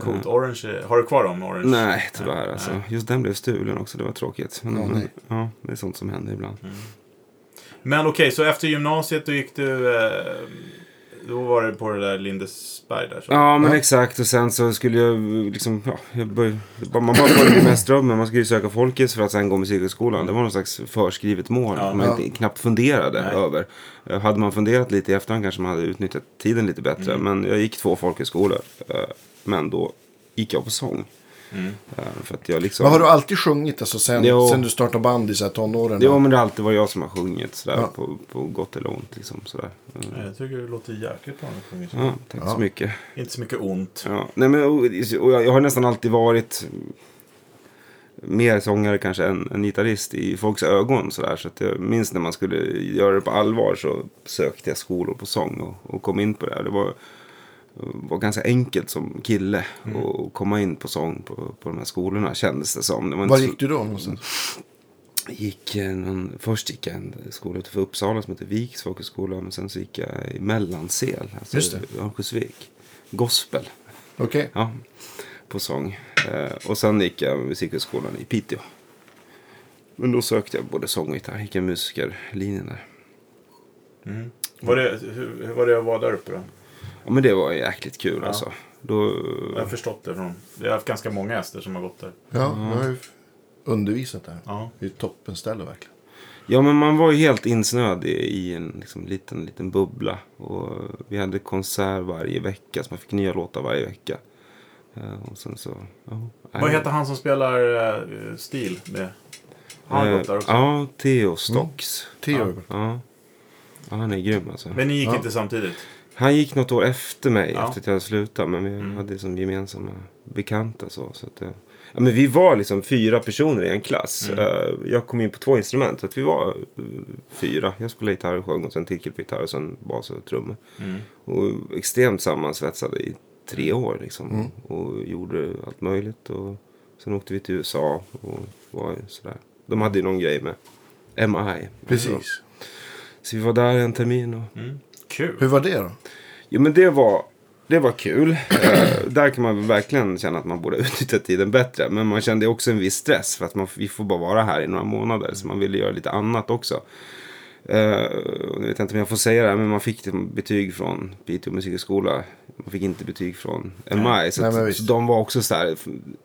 Coolt. Orange, har du kvar dem? Orange? Nej, tyvärr Nej, alltså. nej. Just den blev stulen också. Det var tråkigt. Men, Ja, men, nej. ja, det är sånt som händer ibland. Men okej, så efter gymnasiet då gick du... Eh, då var det på det där Lindesberg där? Så. Ja, men Ja. exakt. Och sen så skulle jag liksom, ja, jag bör, man bara följde mest drömmen. Man skulle ju söka Folkets för att sen gå musikhögskolan. Det var någon slags förskrivet mål Ja. man Ja. inte, knappt funderade Nej. över. Eh, Hade man funderat lite i efterhand kanske man hade utnyttjat tiden lite bättre. Mm. Men jag gick två folkhögskolor. eh, Men då gick jag på sång. Mm. För att jag liksom... Men har du alltid sjungit alltså sen, Jo. sen du startade band i så här tonåren? Jo, men det har alltid varit jag som har sjungit sådär Ja. på, på gott eller ont. Liksom, sådär. Eh, Jag tycker det låter jäkligt bra. när du sjunger så. Ja, tack Ja. så mycket. Inte så mycket ont. Ja, nej men, och, och jag, jag har nästan alltid varit mer sångare kanske än, än gitarrist i folks ögon. Så, där, så att jag minns när man skulle göra det på allvar så sökte jag skolor på sång och, och kom in på det. här. Det var, var ganska enkelt som kille Mm. att komma in på sång på, på de här skolorna kändes det som. Det var Var så- gick du då någonstans? gick eh, någon, först gick jag en skola utanför Uppsala som heter Viks folkhögskola. Men sen så gick jag i Mellansel, alltså Just det. i Örnsköldsvik. Gospel. Okej. Ja, på sång. Eh, och sen gick jag musikhögskolan i Piteå. Men då sökte jag både sång och gitarr. Gick jag musikerlinjen där. Mm. Var det, hur, hur var det att vara där uppe då? Ja, men det var jäkligt kul Ja. alltså. Då, Jag har förstått det från... Jag har haft ganska många gäster som har gått där. Ja, jag har ju undervisat där. Ja. Det är ett toppenställe verkligen. Ja, men man var ju helt insnöad i, i en liksom, liten, liten bubbla. Och vi hade konsert varje vecka, så man fick nya låtar varje vecka. Eh, och sen så... Ja, Vad heter han som spelar uh, stil med? Har han Eh, gått där också? Ja, Theo Stocks. Tio år. Ja. ja, han är grym alltså. Men ni gick Ja. inte samtidigt? Han gick något år efter mig, Ja. efter att jag hade slutat. Men vi Mm. hade som gemensamma bekanta. Så, så att, eh, ja, men vi var liksom fyra personer i en klass. Mm. Eh, jag kom in på två instrument. Så att vi var eh, fyra. Jag spelade gitarr och sjöng och sen till på gitarr och sen bas och trummor. Mm. Och extremt sammansvetsade i tre år liksom. Och gjorde allt möjligt. Och sen åkte vi till USA och var sådär. De hade ju någon grej med MI. Precis. Så vi var där en termin och Mm. Kul. Hur var det då? Jo men det var, det var kul. Eh, där kan man verkligen känna att man borde [laughs] utnyttja tiden bättre. Men man kände också en viss stress för att man, vi får bara vara här i några månader. Så man ville göra lite annat också. Och jag vet inte om jag får säga det här, men man fick det betyg från Piteå musikhögskola. Man fick inte betyg från MI. Så, Nej, att, så de var också så här,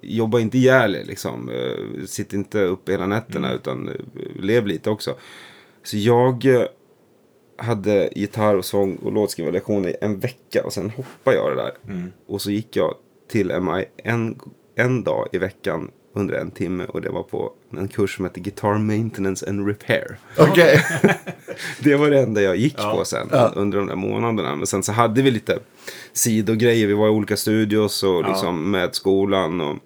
jobba inte ihjäl liksom. Eh, sitt inte upp hela nätterna utan eh, lev lite också. Så jag hade gitarr och sång och låtskrivarlektioner i en vecka och sen hoppade jag det där. Mm. Och så gick jag till MI en, en dag i veckan under en timme och det var på en kurs som heter Guitar Maintenance and Repair. Okej. [laughs] Det var det enda jag gick Ja. på sen Ja. under de där månaderna. Men sen så hade vi lite sidogrejer. Vi var i olika studios och Ja. liksom med skolan och,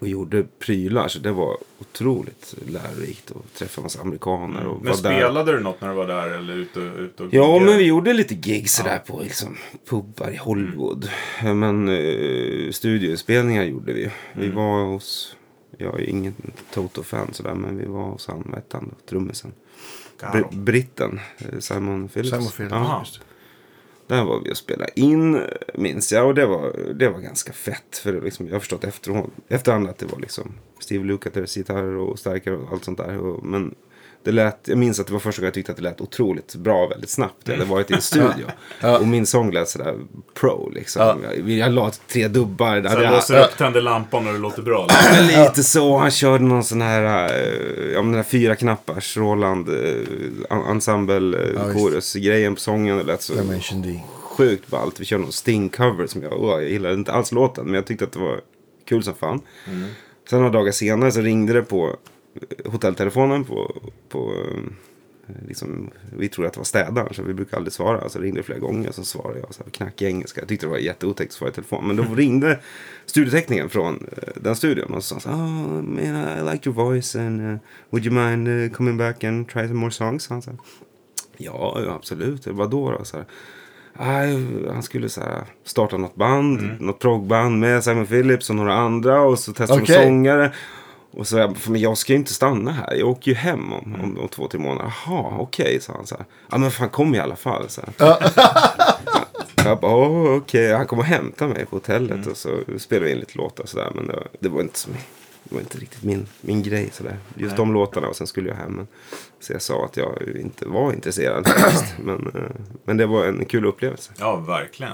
och gjorde prylar. Så det var otroligt lärorikt att träffa massa amerikaner och Mm. Men vara där. spelade du något när du var där eller ute, ute och Ja, men vi gjorde lite gigs sådär på liksom, pubbar i Hollywood. Men uh, studioinspelningar gjorde vi. Vi Mm. var hos, jag är ingen Toto-fan sådär, men vi var hos han, vad hette han då, trummisen. Br- Britten, eh, Simon Phillips. Simon Phillips. Ja, Aha. just det där var vi och spelade in, minns jag. Och det var, det var ganska fett. För det liksom, jag har förstått efterhand, efterhand att det var liksom Steve Lukather gitarr och starkare och allt sånt där. Och, men det lät, jag minns att det var första gången jag tyckte att det lät otroligt bra väldigt snabbt. Jag hade varit i en studio. [laughs] Ja. Och min sång lät sådär pro liksom. Ja. Jag, jag la tre dubbar. Hade jag, låser upp, tänder lampan och det låter bra. liksom. men lite så. Han körde någon sån här, eh, ja men den här fyra knappars Roland eh, ensemble eh, visst. chorus grejen på sången. Det lät så sjukt ballt. Vi körde någon Sting-cover som jag, åh, jag gillade inte alls låten. Men jag tyckte att det var kul som fan. Sen några dagar senare så ringde det på hotelltelefonen på, på eh, liksom, vi trodde att det var städaren så vi brukar aldrig svara. Så ringde det flera gånger så svarade jag så här, knackig engelska. Jag tyckte det var jätteotäckt att svara i telefon. Men då [laughs] ringde studioteknikern från eh, den studion och sa så oh, man, I like your voice and uh, would you mind uh, coming back and try some more songs? Han sa, ja, ja, absolut. Vadå då? Så här, Nej, han skulle så här, starta något band, något proggband med Simon Phillips och några andra och så testa Okej. som sångare. Och så jag, men jag ska ju inte stanna här, jag åker ju hem om, om, om två, tre månader. Jaha, okej, sa han så här. Ja men fan kom i alla fall. Så här. [laughs] Jag bara, "Åh, okej, han kom och hämtade mig på hotellet och så spelade vi in lite låtar och sådär. Men det var, det var inte så det var inte riktigt min, min grej sådär. Just de låtarna och sen skulle jag hem. Men, så jag sa att jag inte var intresserad [clears throat] men, eh, men det var en kul upplevelse. Ja, verkligen.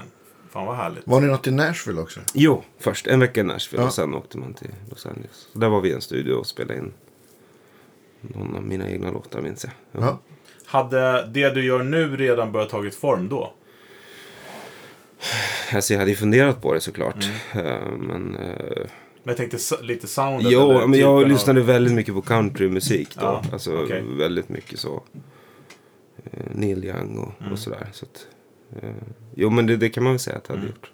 Fan vad härligt. Var ni något i Nashville också? Jo, först en vecka i Nashville Ja. och sen åkte man till Los Angeles. Så där var vi i en studio och spelade in någon av mina egna låtar minns jag. Ja. Ja. Hade det du gör nu redan börjat tagit form då? Alltså jag hade ju funderat på det såklart. Eh, Men, eh, Men jag tänkte lite soundet. jo, men jag lyssnade väldigt mycket på countrymusik då. Ja, alltså okej. väldigt mycket så. eh, Neil Young och, Mm. och sådär. Så att, jo men det, det kan man väl säga att jag hade Mm. gjort.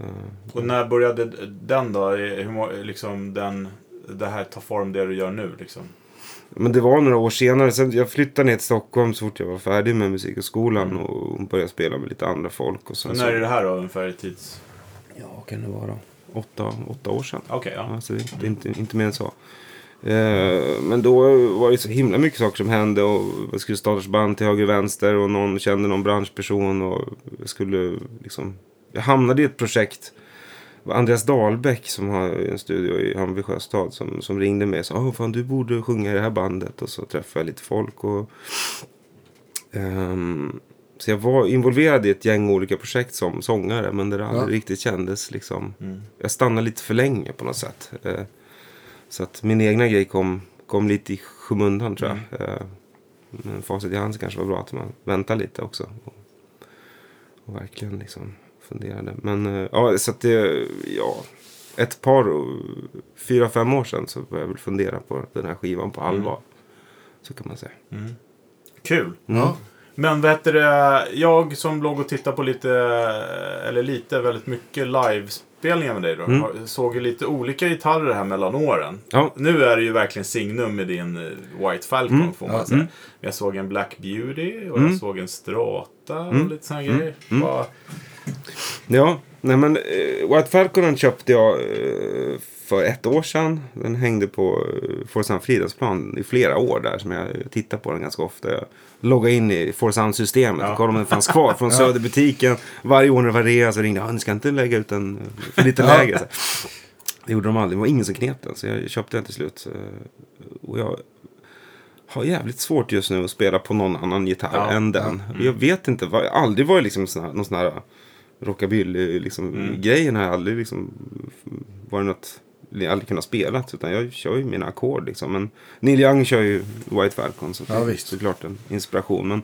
Av, och när började den då? Hur, liksom den, det här ta form det du gör nu liksom? Men det var några år senare. Sen jag flyttade ner till Stockholm så fort jag var färdig med musikhögskolan. Och började spela med lite andra folk. Och sen Men så, när är det här då ungefär i tids... Ja, kan det vara? Åtta, åtta år sedan. Okej, ja. Alltså, det det är inte, inte mer än så. Eh, men då var det så himla mycket saker som hände. Och jag skulle starta band till höger och vänster. Och någon kände någon branschperson. Och jag skulle liksom... Jag hamnade i ett projekt. Andreas Dahlbäck som har en studio i Hammarby Sjöstad. Som, som ringde mig och sa Åh, fan, du borde sjunga i det här bandet. Och så träffade jag lite folk. Och, ehm, så jag var involverad i ett gäng olika projekt som sångare. Men det aldrig Ja. riktigt kändes liksom. Mm. Jag stannade lite för länge på något sätt. Så att min egna grej kom, kom lite i skymundan tror jag. Eh, Men facit i hand så kanske var bra att man väntar lite också. Och, och verkligen liksom funderade. Men eh, ja, så att det, ja. Ett par, fyra, fem år sedan så började jag väl fundera på den här skivan på allvar. Så kan man säga. Kul. Ja. Men heter det, jag som låg och tittade på lite, eller lite, väldigt mycket livespelningar med dig då. Mm. har- Såg ju lite olika gitarrer här mellan åren. Ja. Nu är det ju verkligen signum med din eh, White Falcon Mm. får man Ja. säga. Mm. Jag såg en Black Beauty och Mm. jag såg en Strata och Mm. lite sådana Mm. grejer. Mm. Vad- Ja, nej men eh, White Falconen köpte jag eh, för ett år sedan. Den hängde på eh, Forshamn Fridhemsplan i flera år där som jag tittar på den ganska ofta. Jag loggade in i Forshamn-systemet Ja. och kollade om den fanns kvar från [laughs] Söderbutiken. Varje år när det var rea så ringde jag. "Ah, Ni ska inte lägga ut den för lite lägre. Så. Det gjorde de aldrig. Det var ingen som knep den. Så jag köpte den till slut. Eh, Och jag har jävligt svårt just nu att spela på någon annan gitarr Ja, än den. Jag vet inte. Jag har aldrig varit liksom sån här, någon sån här rockabilly liksom, Mm. har aldrig liksom varit något jag aldrig kunnat spela utan jag kör ju mina ackord liksom. Men Neil Young kör ju White Falcon så Ja, det är visst. såklart en inspiration. Men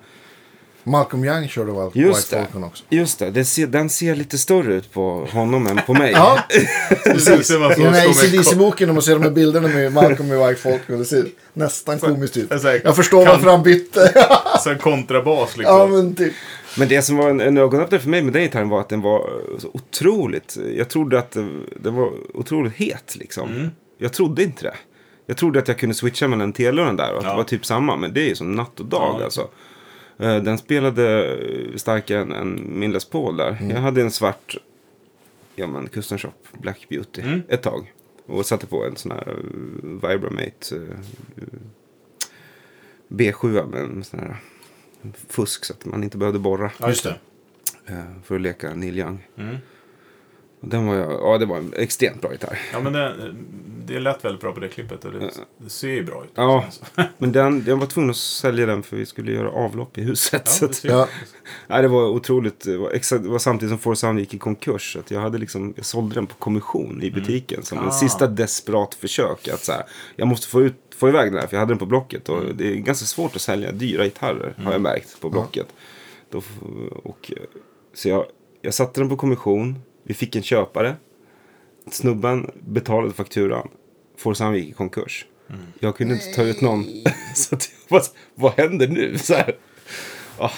Malcolm Young körde Just White det. Falcon också. just det, det ser, den ser lite större ut på honom än på mig. [laughs] Ja, [laughs] Precis. i den här ACDC-boken när man ser de här bilderna med Malcolm med White Falcon. Det ser nästan komiskt ut. Jag förstår kan- varför han bytte. Så en kontrabas [laughs] liksom. ja, men typ. Men det som var en, en ögonöppnare för mig med den gitarren var att den var eh, så otroligt. Jag trodde att det- den var otroligt het liksom. Mm. Jag trodde inte det. Jag trodde att jag kunde switcha mellan tele och den där och att Ja. det var typ samma. Men det är ju som natt och dag Ja. alltså. Eh, Den spelade eh, starkare än, än min Les Paul där. Mm. Jag hade en svart ja, men, custom shop Black Beauty Mm. ett tag. Och satte på en sån här Vibramate eh, B7 med en sån här fusk så att man inte behövde borra. Ja, just det. Eh, för att leka Neil Young. Mm. Den var ja, det var en extremt bra gitarr. Ja, men det, det lät väldigt bra på det klippet och det, det ser ju bra ut. Ja. Alltså. [laughs] Men den, jag var tvungen att sälja den för vi skulle göra avlopp i huset. Ja, så det ser Ja. nej, det var otroligt. Det var, exakt, det var samtidigt som Force Sound gick i konkurs. Så att jag, hade liksom, jag sålde den på kommission i butiken. Som Ah. en sista desperat försök. Att så här, jag måste få, ut, få iväg den här för jag hade den på Blocket. Och det är ganska svårt att sälja dyra gitarrer har jag märkt på Blocket. Då, och, så jag, jag satte den på kommission. Vi fick en köpare. Snubben betalade fakturan. Sound gick i konkurs. Jag kunde inte ta ut någon. [laughs] så att jag bara, vad händer nu? Så här. Ah,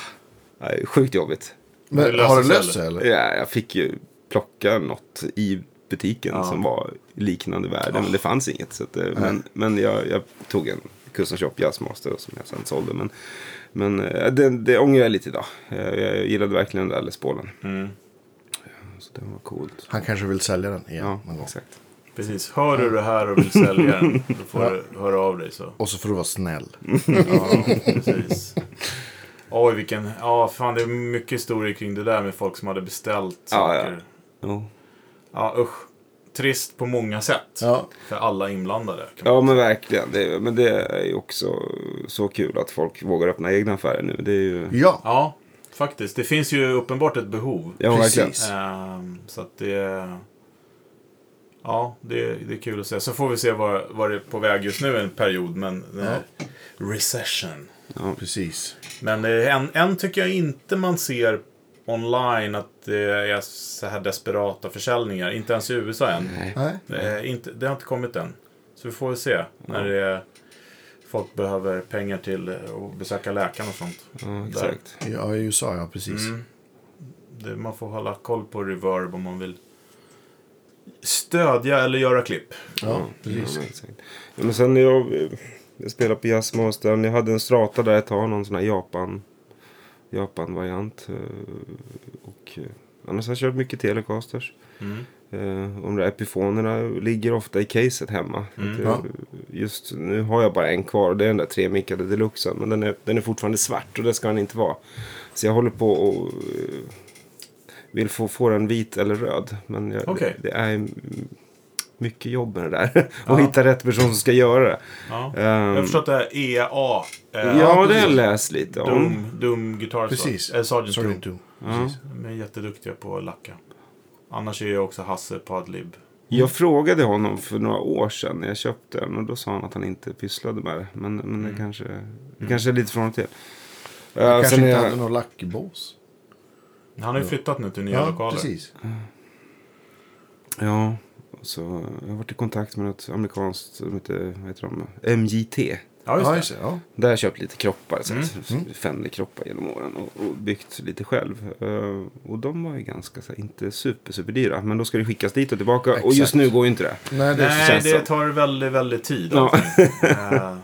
nej, sjukt jobbigt. Men har det sig, löst sig eller? Ja, jag fick ju plocka något i butiken Ja. som var liknande värde. Men det fanns inget. Så att, eh, men men jag, jag tog en custom shop Jazzmaster som jag sen sålde. Men, men eh, det, det ångrar jag lite idag. Jag, jag gillade verkligen den där Les Paulen. Mm. Så det var coolt. Han kanske vill sälja den igen Ja, någon gång. exakt. Precis. Hör du det här och vill sälja den, då får du höra av dig. Så. Och så får du vara snäll. [laughs] Ja, precis. Oj, vilken... Ja, fan det är mycket historier kring det där med folk som hade beställt Ja, ja. saker. Jo. Ja, usch. Trist på många sätt. Ja. För alla inblandade. Ja men verkligen. Det, men det är ju också så kul att folk vågar öppna egna affärer nu. Det är ju... Ja, Ja, faktiskt. Det finns ju uppenbart ett behov. Ja, Precis. verkligen. Ehm, så att det... Ja, det, det är kul att se. Så får vi se vad, vad det är på väg just nu en period. Men här recession. precis. Men eh, en, en tycker jag inte man ser online att det är så här desperata försäljningar. Inte ens i USA än. Nej. Det, är inte, det har inte kommit än. Så vi får väl se när det är, folk behöver pengar till eh, att besöka läkaren och sånt. Ja, exakt. Ja, i USA, ja precis. Mm. Det, man får hålla koll på reverb om man vill stödja eller göra klipp. Ja, precis. Ja, men exakt. Ja, men sen när jag, jag spelade på Jazzmastern. Jag hade en strata där ett tag. Någon sån här Japan, Japan-variant. eh, Och eh, annars har jag kört mycket Telecasters. Mm. Eh, de där epifonerna ligger ofta i caset hemma. Mm. Just nu har jag bara en kvar och det är den där tremickade deluxen. Men den är, den är fortfarande svart och det ska den inte vara. Så jag håller på och vill få, få den vit eller röd. Men jag, Okej. det, det är mycket jobb med det där. [laughs] Ja. och hitta rätt person som ska göra det. Ja. Ehm, Jag har förstått det här EA. eh, ja, det har jag precis. läst lite om. Dum, dum Guitar Precis. Äh, Sergeant Sergeant Doom. Doom. Ja. Precis. De är jätteduktiga på att lacka. Annars är jag också Hasse på Adlib. Jag frågade honom för några år sedan när jag köpte den och då sa han att han inte pysslade med det. Men, men Mm. det, kanske, det kanske är lite från och till. Uh, Kanske sen är inte jag, hade någon lackbås. Han har ju flyttat nu till nya Ja, lokaler. precis. ja, så jag har varit i kontakt med något amerikanskt som heter, vad heter de? MJT. Ja, just Ja, det. just det. Ja. Där har jag köpt lite kroppar, så Mm. mm. Fender-kroppar genom åren och, och byggt lite själv. Eh, och de var ju ganska, så här, inte super, super dyra. Men då ska det skickas dit och tillbaka. Och Exakt. just nu går ju inte det. Nej, det Nej, det tar väldigt, väldigt tid. Ja. [laughs] Eh,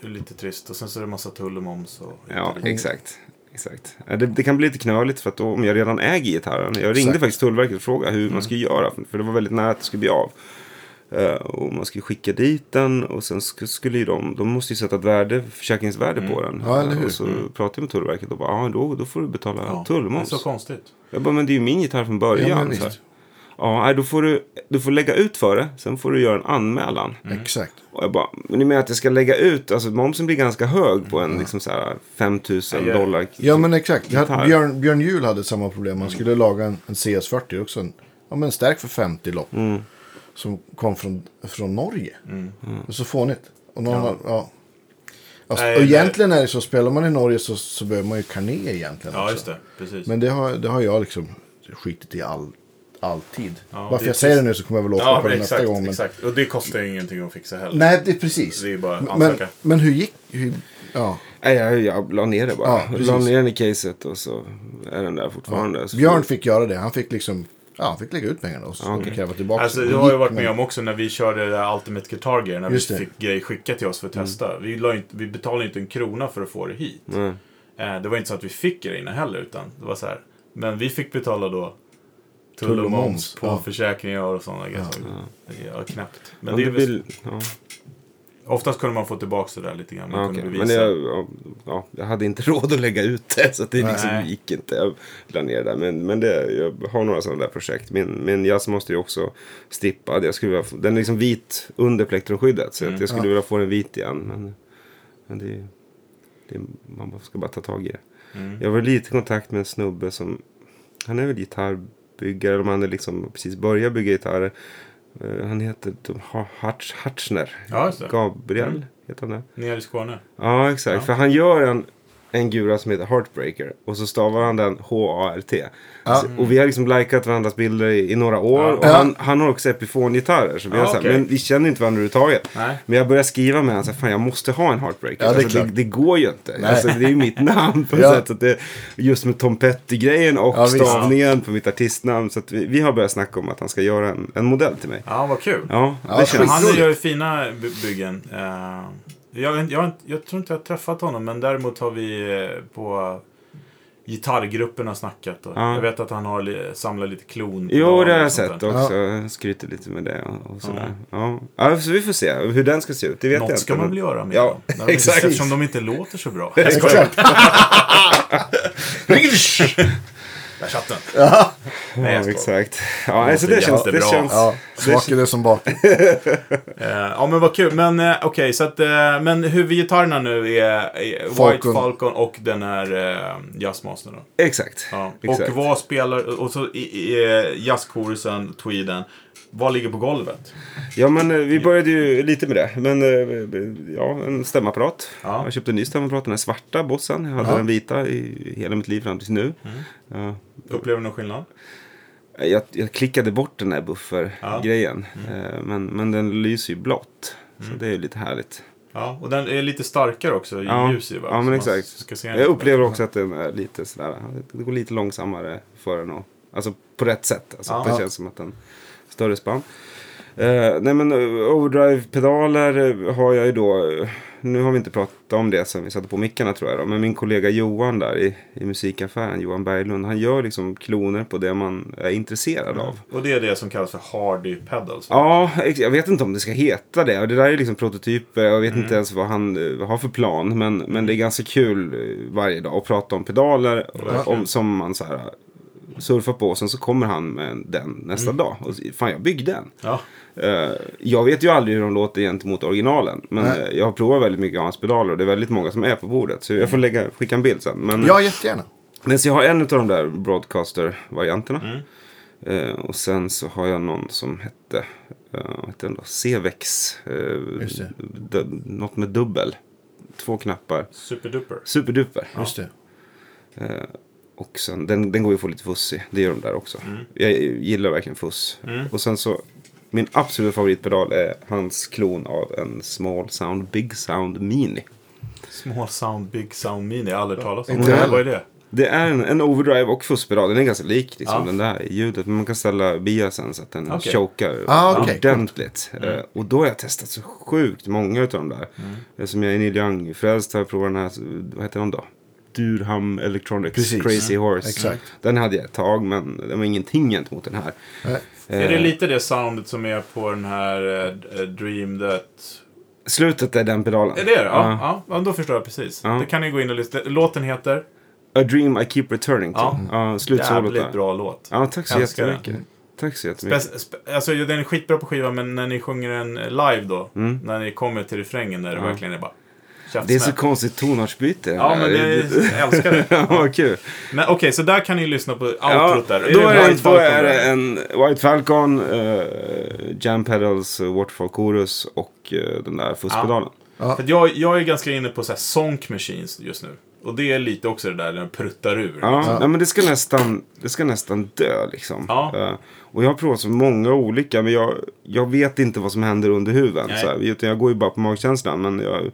det är lite trist. Och sen så är det massa tull och moms. Och Ja, exakt. Exakt. Det, det kan bli lite knöligt för att då, om jag redan äger gitarren. Jag ringde Exakt. faktiskt Tullverket och frågade hur Mm. man skulle göra. För det var väldigt nära att det skulle bli av. Eh, och man skulle skicka dit den och sen sk- skulle ju de, de måste ju sätta ett värde, försäkringsvärde på den. Ja, eller hur? Och så pratade jag med Tullverket och bara, ja då, då får du betala Ja, det är tullmoms. så konstigt. Jag bara, men det är ju min gitarr från början. Ja, Ja, då får du, du får lägga ut för det. Sen får du göra en anmälan. Mm. Exakt. Och jag bara, men ni menar att jag ska lägga ut? Alltså momsen blir ganska hög på en liksom så här 5000 Ja, ja. dollar. Ja, men exakt. Jag hade. Björn, Björn Juhl hade samma problem. Han skulle laga en, en CS40 också. En, ja, men en stärk för 50 lopp. Mm. Som kom från, från Norge. Mm. Och så fånigt. Och någon, ja. Ja. Alltså, Nej, och egentligen är det så, spelar man i Norge så, så behöver man ju karné egentligen Ja, också. just det. Precis. Men det har, det har jag liksom skitit i all, alltid. Ja, Varför jag säger det nu så kommer jag väl åka ja, på det exakt, nästa gång. Men... exakt. Och det kostar ju ingenting att fixa heller. Nej, det är precis. Det är bara att men, men hur gick... Hur, ja. Nej, jag, jag la ner det bara. Ja, precis. la ner den i caset och så är den där fortfarande. Så Björn fick göra det. Han fick liksom... Ja, han fick lägga ut pengarna och så Ja, okej. kräva tillbaka. Alltså, det. har jag varit med om också när vi körde det där Ultimate Guitar Gear. När Just vi det. Mm. fick grejer skickat till oss för att testa. Vi, la inte, vi betalade inte en krona för att få det hit. Nej. Eh, det var inte så att vi fick grejerna heller. Utan det var så här. Men vi fick betala då tull och moms på ja. försäkringar och sådana grejer. Ja, knäppt. Men Men det är det väl, ja, oftast kunde man få tillbaka det där lite grann. Man ja, kunde bevisa. Men jag, ja, ja, jag hade inte [laughs] råd att lägga ut det. Så det liksom gick inte. Jag la ner det. Men, men det, jag har några sådana där projekt. Min, min jazz måste ju också strippad. Jag skulle vilja få, den är liksom vit under plektrumskyddet. Så att jag skulle vilja få den vit igen. Men, men det, är- det, man ska bara ta tag i det. Mm. Jag var lite i kontakt med en snubbe som... Han är väl gitarrbyggare. Eller om han är liksom precis börjat bygga gitarrer. Eh, han heter Ha- Hartz, Hartzner. Ja. Gabriel Mm. heter han det. Nere i Skåne. Ja, exakt. Ja. För han gör en, en gura som heter Heartbreaker. Och så stavar han den H-A-R-T. Ja. Och vi har liksom likat varandras bilder i, i några år. Ja. Och han, han har också Epiphone-gitarrer. Så vi Ja, har så här, okej. Men vi känner inte varandra överhuvudtaget. Nej. Men jag börjar skriva med honom. så här, Fan, jag måste ha en Heartbreaker. Ja, det alltså, det, det går ju inte. Alltså, det är ju mitt [laughs] namn på något Ja. sätt. Så att det, just med Tom Petty-grejen och stavningen på mitt artistnamn. Så att vi, vi har börjat snacka om att han ska göra en, en modell till mig. Ja, vad kul. Ja, det känns... Han gör ju fina by- byggen. Eh, jag, jag, jag tror inte jag har träffat honom, men däremot har vi eh, på gitarrgrupperna snackat. Och Ja. Jag vet att han har li, samlar lite klon. Jo, det har jag sett där. också. Jag skryter lite med det och, och sådär. Ja. Ja. så vi får se hur den ska se ut. Det vet jag Något inte. ska man väl göra med Ja, dem? När de inte- exakt. Eftersom de inte låter så bra. [laughs] Jag [laughs] [laughs] skojar. Exakt. Där satt den. ja, Nej, jag Ja, exakt. Ja, alltså det känns... Det känns ja. Smaken är som baken. [laughs] Eh, ja, men vad kul. Men eh, okej, så att... Eh, men huvudgitarrerna nu är, är White Falcon. Falcon och den här Jazzmastern då. exakt. Ja. Exakt. Och vad spelar... Och så i, i, jazzkorusen, tweeden. Vad ligger på golvet? Ja, men eh, vi började ju lite med det. Men eh, ja, en stämapparat. Ja. Jag köpte en ny stämapparat. Den här svarta bossen. Jag hade Ja. den vita i hela mitt liv fram tills nu. Ja. Upplever du någon skillnad? Jag, jag klickade bort den här buffer-grejen. Mm. Eh, Men, men den lyser ju blått. Så det är ju lite härligt. Ja, och den är lite starkare också i Ja, ljus va? ja men exakt. Ska se Jag upplever också att den är lite sådär, det går lite långsammare för den. Och, alltså på rätt sätt. Alltså, Ja. Det känns som att den större spann. Eh, nej men eh, overdrive-pedaler eh, har jag ju då. eh, Nu har vi inte pratat om det sen vi satte på mickarna tror jag. Då, men min kollega Johan där i, i musikaffären, Johan Berglund. Han gör liksom kloner på det man är intresserad av. bättre. Och det är det som kallas för Hardy Pedals. Ja, jag vet inte om det ska heta det. Det där är liksom prototyper. Jag vet Mm. inte ens vad han har för plan. Men, men det är ganska kul varje dag att prata om pedaler. Verkligen. Om, som man så här surfar på. Och sen så kommer han med den nästa Mm. dag. Och så, fan, jag byggde en. Ja. Eh, jag vet ju aldrig hur de låter gentemot originalen. Men Nej. eh, jag har provat väldigt mycket av hans pedaler. Och det är väldigt många som är på bordet. Så jag får lägga, skicka en bild sen. Men, Ja, jättegärna. men så jag har en av de där broadcaster-varianterna. Mm. Eh, och sen så har jag någon som hette, uh, hette den då? Cevex. Uh, något med dubbel. Två knappar. Superduper. Superduper. Just det. Eh, och sen, den, den går ju att få lite fuss i. Det gör de där också. Mm. Jag gillar verkligen fuss. Och sen så, min absoluta favoritpedal är hans klon av en Small Sound Big Sound Mini. Small Sound, Big Sound Mini. Jag har aldrig talat om. Inte heller. Vad är det? Det är en, en overdrive och fusspedal. Den är ganska lik liksom, Ja. den där i ljudet. Men man kan ställa biasen så att den Okej. chokar Ah, okej, ordentligt. Mm. Eh, och då har jag testat så sjukt många av de där. Mm. Som jag är Neil Young-frälst har jag provat den här, vad heter den då? Durham Electronics Precis. Crazy Horse. Exakt. Den hade jag ett tag men den var ingenting gentemot den här. Nej. Är det Eh, lite det soundet som är på den här eh, Dream That... Slutet är den pedalen. Är det det? Ja, Ja. ja. ja, då förstår jag precis. Ja. Det kan ni gå in och lyssna. Låten heter A Dream I Keep Returning to. Ja. Ja, slutsolot där. bra låt. Ja, tack så Älskar den. jättemycket. Tack så jättemycket. Spe- spe- alltså, den är skitbra på skivan, men när ni sjunger den live då, när ni kommer till refrängen, där det verkligen är bara Mm. Det är så konstigt tonartsbyte. Ja, men det, [laughs] jag älskar det. Ja, [laughs] vad kul. Men okej, så där kan ni lyssna på Ja, outrot där. då, är det, White då är Falcon det där? en White Falcon, uh, Jam Pedals, uh, Waterfall Chorus och eh, den där fusspedalen. Ja. För jag, jag är ganska inne på så här Sonk Machines just nu. Och det är lite också det där, den pruttar ur. Ja, nej, men det ska nästan, det ska nästan dö liksom. Ja. Eh, och jag har provat så många olika, men jag, jag vet inte vad som händer under huven. Så här, utan jag går ju bara på magkänslan, men jag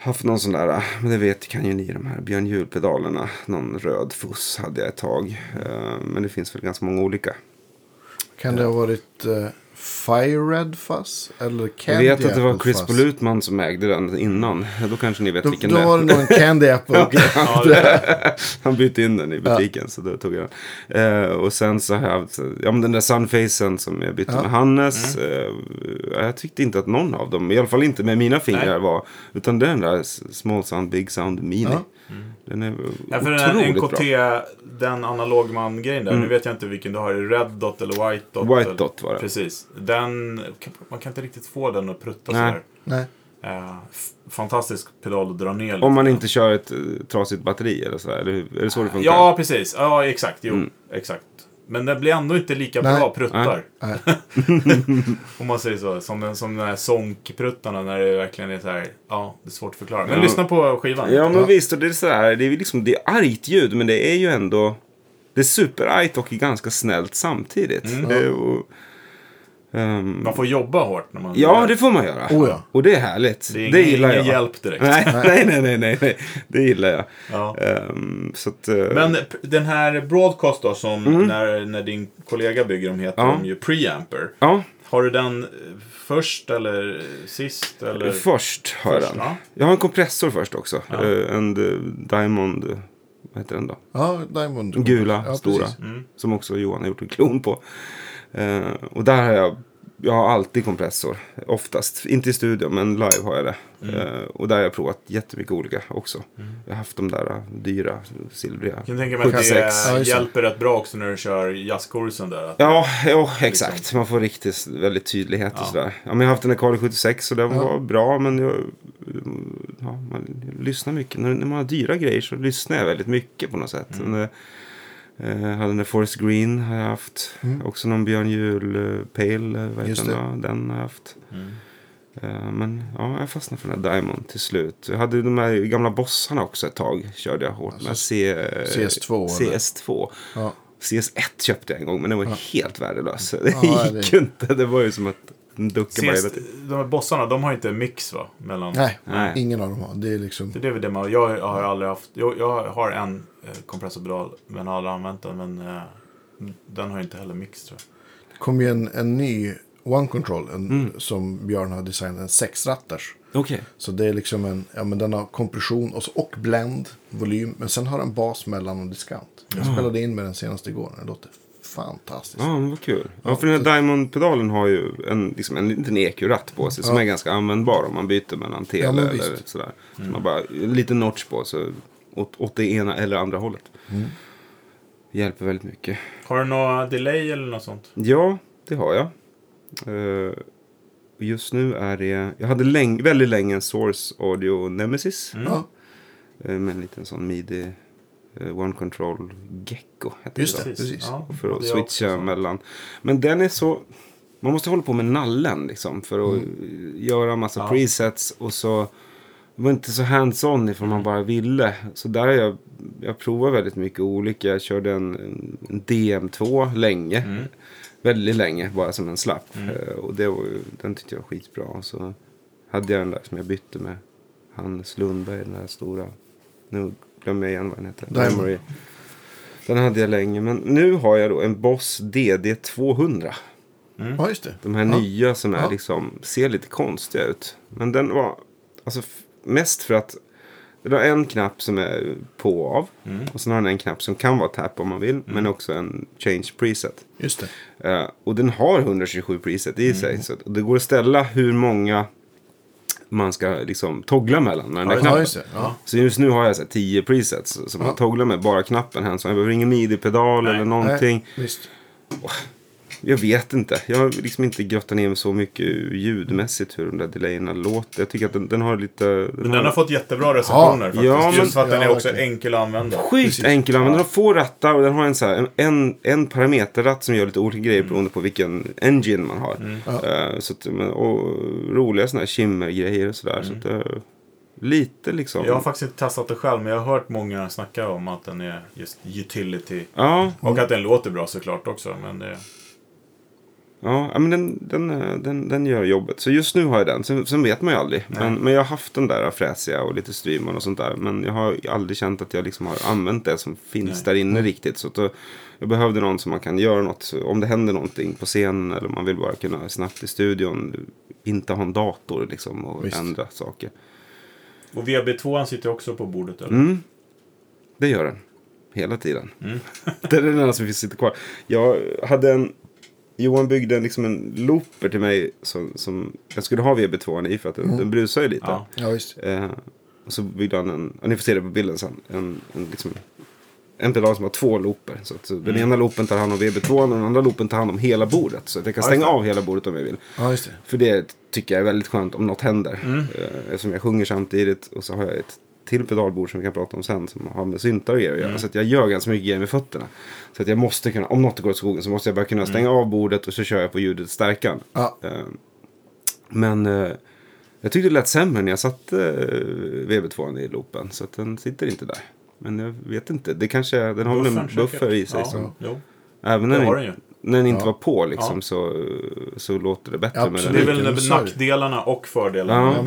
haft någon sån där, ah, men det vet kan ju ni, de här Björn Hjul-pedalerna. Någon röd fuss hade jag ett tag. Eh, men det finns väl ganska många olika. Kan det ha varit eh, Fire Red Fuzz? Eller Jag Candy vet att det var Apple Chris Fuzz? Polutman som ägde den innan. [laughs] Då kanske ni vet Då, vilken då det är. var det nog en Candy Apple. [laughs] Ja, det, [laughs] Han bytte in den i butiken så då tog jag den. Eh, och sen så har jag haft, ja men den där Sunfacen som jag bytte Ja. med Hannes. Eh, jag tyckte inte att någon av dem, i alla fall inte med mina fingrar Nej. var. Utan den där Small Sound Big Sound Mini. Ja. Den är ja, för otroligt NKT, bra. den analogman-grejen där. Nu vet jag inte vilken du har. Red Dot eller White Dot? White eller? Dot var det. Precis. Den, man kan inte riktigt få den att prutta Nej. sådär. Nej. Eh, fantastisk pedal att dra ner lite Om man inte kör ett eh, trasigt batteri eller så, eller hur? Är det så det funkar? Ja, precis. Ja, exakt. Jo, Mm. exakt. Men det blir ändå inte lika Nej. bra pruttar. Nej. [laughs] Om man säger så. Som, den, som de här sångpruttarna när det verkligen är så här. Ja, det är svårt att förklara. Men Ja. lyssna på skivan. Ja, men Ja. visst. Och det är så här, det är liksom, det är argt ljud, men det är ju ändå... Det är superargt och ganska snällt samtidigt. Mm. Det och, ehm, Man får jobba hårt när man ja, det får man göra. Oh, ja. Och det är härligt. Det Det, är ingen, gillar ingen jag. hjälp direkt. Nej, nej, nej, nej, nej, nej. Det gillar jag. Ja. Ehm, så att, eh, Men den här Broadcast då, som när, när din kollega bygger dem, heter Mm. Ja. de ju Preamper. ja, Har du den eh, först eller sist? Eller? först har jag Först, den. ja. Jag har en kompressor först också. Ja. Eh, en Diamond, vad heter den då? Ja, Diamond. Gula, ja, stora. Mm. Som också Johan har gjort en klon på. Eh, och där har jag, jag har alltid kompressor. Oftast, inte i studion men live har jag det. Mm. Eh, och där har jag provat jättemycket olika också. Jag har haft de där eh, dyra, silvriga. Jag kan tänka mig att 76. det Ja, hjälper rätt bra också när du kör jazzkursen där. Att Ja, jo, exakt. Man får riktigt väldigt tydlighet och Ja. sådär. Ja, men jag har haft en Akali 76 och den Ja. var bra men jag, ja, man lyssnar mycket. När, när man har dyra grejer så lyssnar jag väldigt mycket på något sätt. Mm. Eh, hade den Forest Green har jag haft. Också någon Björn Juhl Pale, eh, vad Just heter det. den? Ja, den har jag haft. Mm. Eh, men ja, jag fastnade för den här Diamond till slut. Jag hade de här gamla bossarna också ett tag. Körde jag hårt med. C, CS2 eller? CS2. Ja. CS1 köpte jag en gång men den var helt värdelös. [laughs] Det Ja, gick det- inte. Det var ju som att en ducka bara de här bossarna, de har inte mix va? Mellan... Nej, Nej. ingen av dem har. Det är liksom... Det är väl det man, jag har aldrig haft, jag, jag har en eh, kompressorpedal men har aldrig använt den. Men eh, den har inte heller mix tror jag. Det kom ju en, en ny One Control en, Mm. som Björn har designat. En sexrattars. Okej. Så det är liksom en, ja men den har kompression och, så, och blend, volym. Men sen har den bas, mellan och discount. Jag spelade in med den senast igår. Den låter fantastiskt. Ja, men vad kul. Ja, för den här Diamond-pedalen har ju en, liksom en liten EQ-ratt på sig som är ganska användbar om man byter mellan tele Ja, eller visst. sådär. Så man bara, en liten notch på så åt, åt det ena eller andra hållet. Hjälper väldigt mycket. Har du några delay eller något sånt? Ja, det har jag. Eh, just nu är det... Jag hade läng, väldigt länge en Source Audio Nemesis. Mm. Ja, eh, med en liten sån midi One Control Gecko. Heter Just det. det, precis. Ja, För att switcha mellan. Men den är så... Man måste hålla på med nallen liksom för att göra massa Ja. presets och så... Det var inte så hands-on ifall man bara ville. Så där har jag, jag provar väldigt mycket olika. Jag körde en, en DM2 länge. Väldigt länge, bara som en slapp. Eh, Och det var, den tyckte jag var skitbra. Och så hade jag den där som jag bytte med Hannes Lundberg, den där stora. Glömmer jag igen vad den heter. Diamond. Memory. Den hade jag länge. Men nu har jag då en Boss DD200. Ja, just det. De här Ja. nya som är Ja. liksom, ser lite konstiga ut. Men den var, alltså mest för att den har en knapp som är på och av. Mm. Och sen har den en knapp som kan vara tap om man vill. Men också en change preset. Just det. Eh, och den har 127 preset i Mm. sig. Så det går att ställa hur många man ska liksom toggla mellan med den där Ja, knappen. just det. Ja. Så just nu har jag så här 10 presets som man togglar med bara knappen. Jag behöver ingen midi-pedal eller någonting. Nej. Jag vet inte. Jag har liksom inte grottat ner mig så mycket ljudmässigt hur de där delayerna låter. Jag tycker att den, den har lite... Men den har fått jättebra recensioner faktiskt. Ja, men- Just för att den är också enkel att använda. Sjukt Precis. enkel att använda. Den har få rattar och den har en, så här, en, en, parameterratt som gör lite olika grejer Mm. beroende på vilken engine man har. Eh, så att, men, och roliga sådana här shimmer-grejer och sådär. Så att, Mm. eh, lite liksom. Jag har faktiskt inte testat det själv, men jag har hört många snacka om att den är just utility. Ja, Och att den låter bra såklart också. Men det... ja, men den, den, eh, den, den gör jobbet. Så just nu har jag den. Sen, sen vet man ju aldrig. Men, men jag har haft den där fräsiga och lite streamar och sånt där. Men jag har aldrig känt att jag liksom har använt det som finns Nej. där inne riktigt. Så då, jag behövde någon som man kan göra något. Om det händer någonting på scenen eller man vill bara kunna snabbt i studion. Inte ha en dator liksom och Visst. ändra saker. Och VB2 sitter också på bordet eller? Mm. Det gör den. Hela tiden. Mm. [laughs] det är den enda som sitter kvar. Jag hade en... Johan byggde en, liksom en looper till mig som, som jag skulle ha VB2 i för att den, den brusar ju lite. Ja. Ja. Eh, och så byggde han en, ja, ni får se det på bilden sen, en, en, liksom, en pedal som har två looper. Så så den ena loopen tar hand om VB2 och den andra loopen tar hand om hela bordet. Så att jag kan stänga av hela bordet om jag vill. Det. För det tycker jag är väldigt skönt om något händer. Mm. Eh, eftersom jag sjunger samtidigt och så har jag ett till pedalbord som vi kan prata om sen som har med syntar och grejer att göra. Mm. Så att jag gör ganska mycket grejer med fötterna. Så att jag måste kunna, om något går åt skogen så måste jag bara kunna Mm. stänga av bordet och så kör jag på ljudet stärkan. Ja. Eh, men eh, jag tyckte det lät sämre när jag satte eh, VB2 i loopen. Så att den sitter inte där. Men jag vet inte. Det kanske den har väl en buffer i sig. Ja, som, jo. även när, den, den. När den inte Ja. var på liksom, Ja. så, så låter det bättre Ja, med den. Det är väl sorg. nackdelarna och fördelarna Ja, med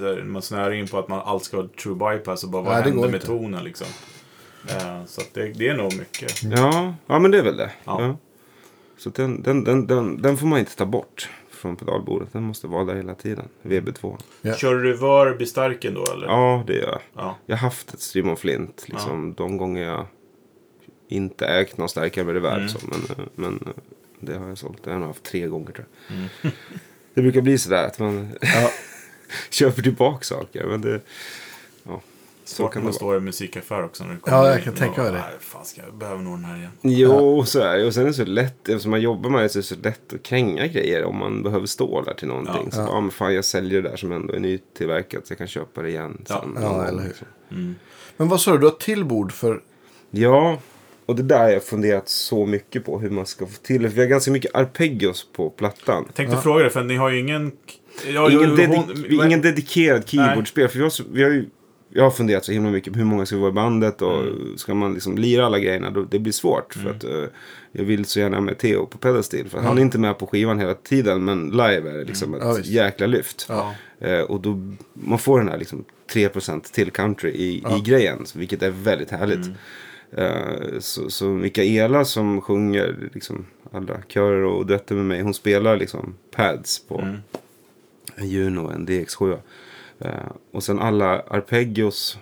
här, man snöar in på att man allt ska ha true bypass och bara vad händer med inte. tonen liksom. Eh, så att det, det är nog mycket. Ja, ja men det är väl det. Ja. Ja. Så den, den, den, den, den får man inte ta bort från pedalbordet. Den måste vara där hela tiden. VB2. Ja. Kör du Verb i starken då eller? Ja, det gör jag. Ja. Jag har haft ett Stream of Flint. Liksom, De gånger jag inte ägt någon starkare med reverb. Mm. Så, men, men eh, det har jag sålt. Det har jag haft tre gånger tror jag. Mm. [laughs] Det brukar bli sådär att man Ja. [laughs] köper tillbaka saker. Men det, ja, så Svårt kan när det man vara. står i musikaffär också. När det Ja, kommer jag in kan tänka mig det. Fan ska jag behöver nog den här igen. Jo, så är det. Och sen är det så lätt, eftersom man jobbar med det så är det så lätt att kränga grejer om man behöver stålar till någonting. Ja. Så ja. men fan jag säljer det där som ändå är nytillverkat så jag kan köpa det igen Ja. sen. Ja, eller hur. Mm. Men vad sa du? Du har till bord för... Ja, och det där har jag funderat så mycket på hur man ska få till det. För vi har ganska mycket arpeggios på plattan. Jag tänkte fråga dig, för ni har ju ingen... Ja, ingen, hon- vi- ingen dedikerad keyboardspel. För vi har, vi har ju, jag har funderat så himla mycket på hur många ska vara i bandet och Mm. ska man liksom lira alla grejerna då, det blir svårt. För att eh, jag vill så gärna ha med Theo på pedalstil. För han är inte med på skivan hela tiden men live är det liksom Ja, ett visst. jäkla lyft. Ja. Eh, och då man får den här liksom 3% till country i, i grejen. Vilket är väldigt härligt. Eh, så, så Mikaela som sjunger liksom alla körer och duetter med mig. Hon spelar liksom pads på Mm. en Juno en DX7. Eh, och sen alla arpeggios.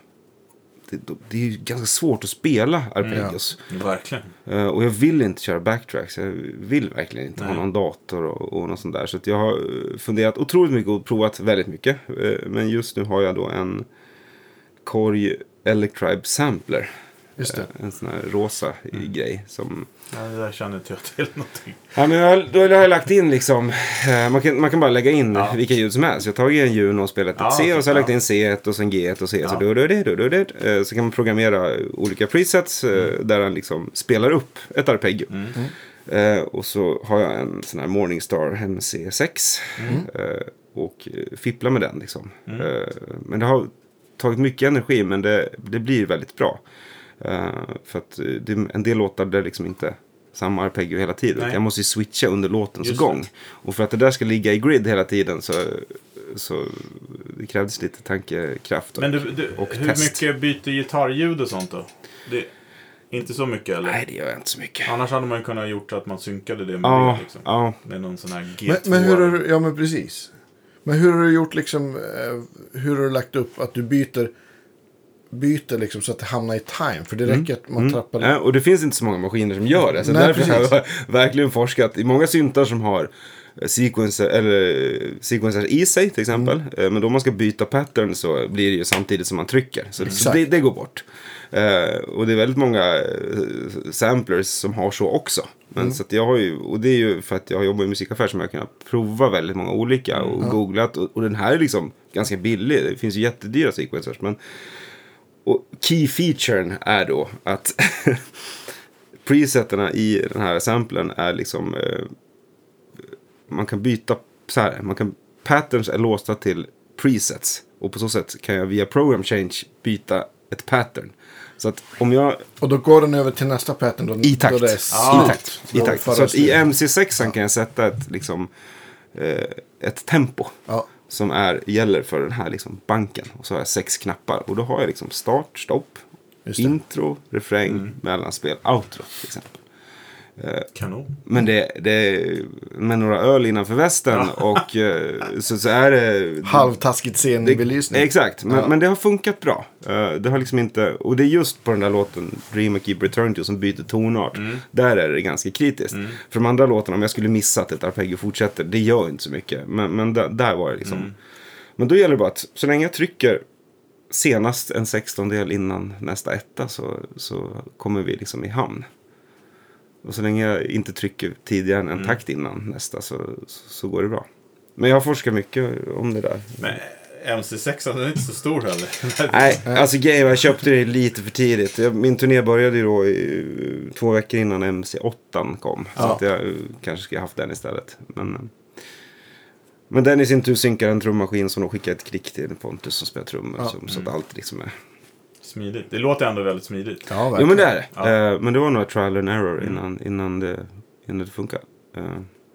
Det, det är ju ganska svårt att spela arpeggios. Verkligen. Eh, och jag vill inte köra backtracks. Jag vill verkligen inte ha Nej. någon dator och, och något sånt där. Så jag har funderat otroligt mycket och provat väldigt mycket. Men just nu har jag då en Korg Electribe Sampler. Just det. Eh, En sån här rosa Mm. grej. Som, Nej, det där känner inte jag till någonting. ja, men jag, då har jag lagt in liksom. eh, Man kan, man kan bara lägga in Ja. vilka ljud som helst. Jag har tagit en Juno och spelat ett Ja, C och så har jag lagt ja. in C1 och sen G1 och C. Så, Ja. då, då, då, då, då, då. Eh, så kan man programmera olika presets Mm. där den liksom spelar upp ett arpeggio. Eh, och så har jag en sån här Morningstar MC6. Eh, och fipplar med den liksom. Eh, men det har tagit mycket energi men det, det blir väldigt bra. Eh, för att eh, det är en del låtar där liksom inte samma arpeggio hela tiden. Nej. Jag måste ju switcha under låtens Just gång. det. Och för att det där ska ligga i grid hela tiden så, så det krävdes lite tankekraft och, Men du, du, och hur test. mycket byter gitarrljud och sånt då? Det, inte så mycket eller? Nej, det gör jag inte så mycket. Annars hade man ju kunnat gjort att man synkade det med Ja, det. Liksom. ja. Med någon sån här G2. Men, men hur har du, ja men precis. Men hur har du gjort liksom, eh, hur har du lagt upp att du byter, byter liksom så att det hamnar i time? För det räcker att man trappar Ja, och det finns inte så många maskiner som gör det. Så Nej, därför har precis. jag [laughs] verkligen forskat. I många syntar som har eh, sequencer, eller eh, sequencer i sig till exempel. Mm. Eh, Men då man ska byta pattern så blir det ju samtidigt som man trycker. Så, så det, det går bort. Eh, och det är väldigt många samplers som har så också. Men Mm. så jag har ju, och det är ju för att jag jobbar i musikaffär som jag har kunnat prova väldigt många olika och googlat. Och, och den här är liksom ganska billig. Det finns ju jättedyra sequencers. Men och key featuren är då att [laughs] preseterna i den här samplen är liksom eh, man kan byta så här, man kan patterns är låsta till presets och på så sätt kan jag via program change byta ett pattern. Så att om jag Och då går den över till nästa pattern då, i takt. då det är I slut. takt. I takt. Så att i slut. MC6 kan jag sätta ett, liksom, eh, ett tempo. Ja. Som är, gäller för den här liksom, banken. Och så har jag sex knappar. Och då har jag liksom start, stopp, intro, refräng, mellanspel, outro till exempel. Kanon. Men det, det med några öl innanför västen och eh, så, så är det... Halvtaskigt scenbelysning. Exakt, men, Ja. men det har funkat bra. Eh, det har liksom inte, och det är just på den där låten Dream I Keep Return To som byter tonart. Där är det ganska kritiskt. För de andra låtarna, om jag skulle missa att ett arpeggio fortsätter, det gör inte så mycket. Men, men där, där var det liksom. Men då gäller det bara att så länge jag trycker senast en sextondel innan nästa etta så, så kommer vi liksom i hamn. Och så länge jag inte trycker tidigare än en takt innan nästa så, så, så går det bra. Men jag har forskat mycket om det där. Men MC6 den är inte så stor heller. [laughs] Nej, alltså grejen jag köpte det lite för tidigt. Jag, min turné började ju då i, eh, två veckor innan MC8 kom. Så Ja. att jag eh, kanske skulle haft den istället. Men, eh, men den i sin tur synkar en trummaskin som de skickar ett klick till Pontus som spelar trummor. Ja. Så, så att allt liksom är... Smidigt. Det låter ändå väldigt smidigt. Ja, Jo men det är det. Ja. Mm. Eh, men det var nog trial and error innan, innan, det, innan det funkar. Eh,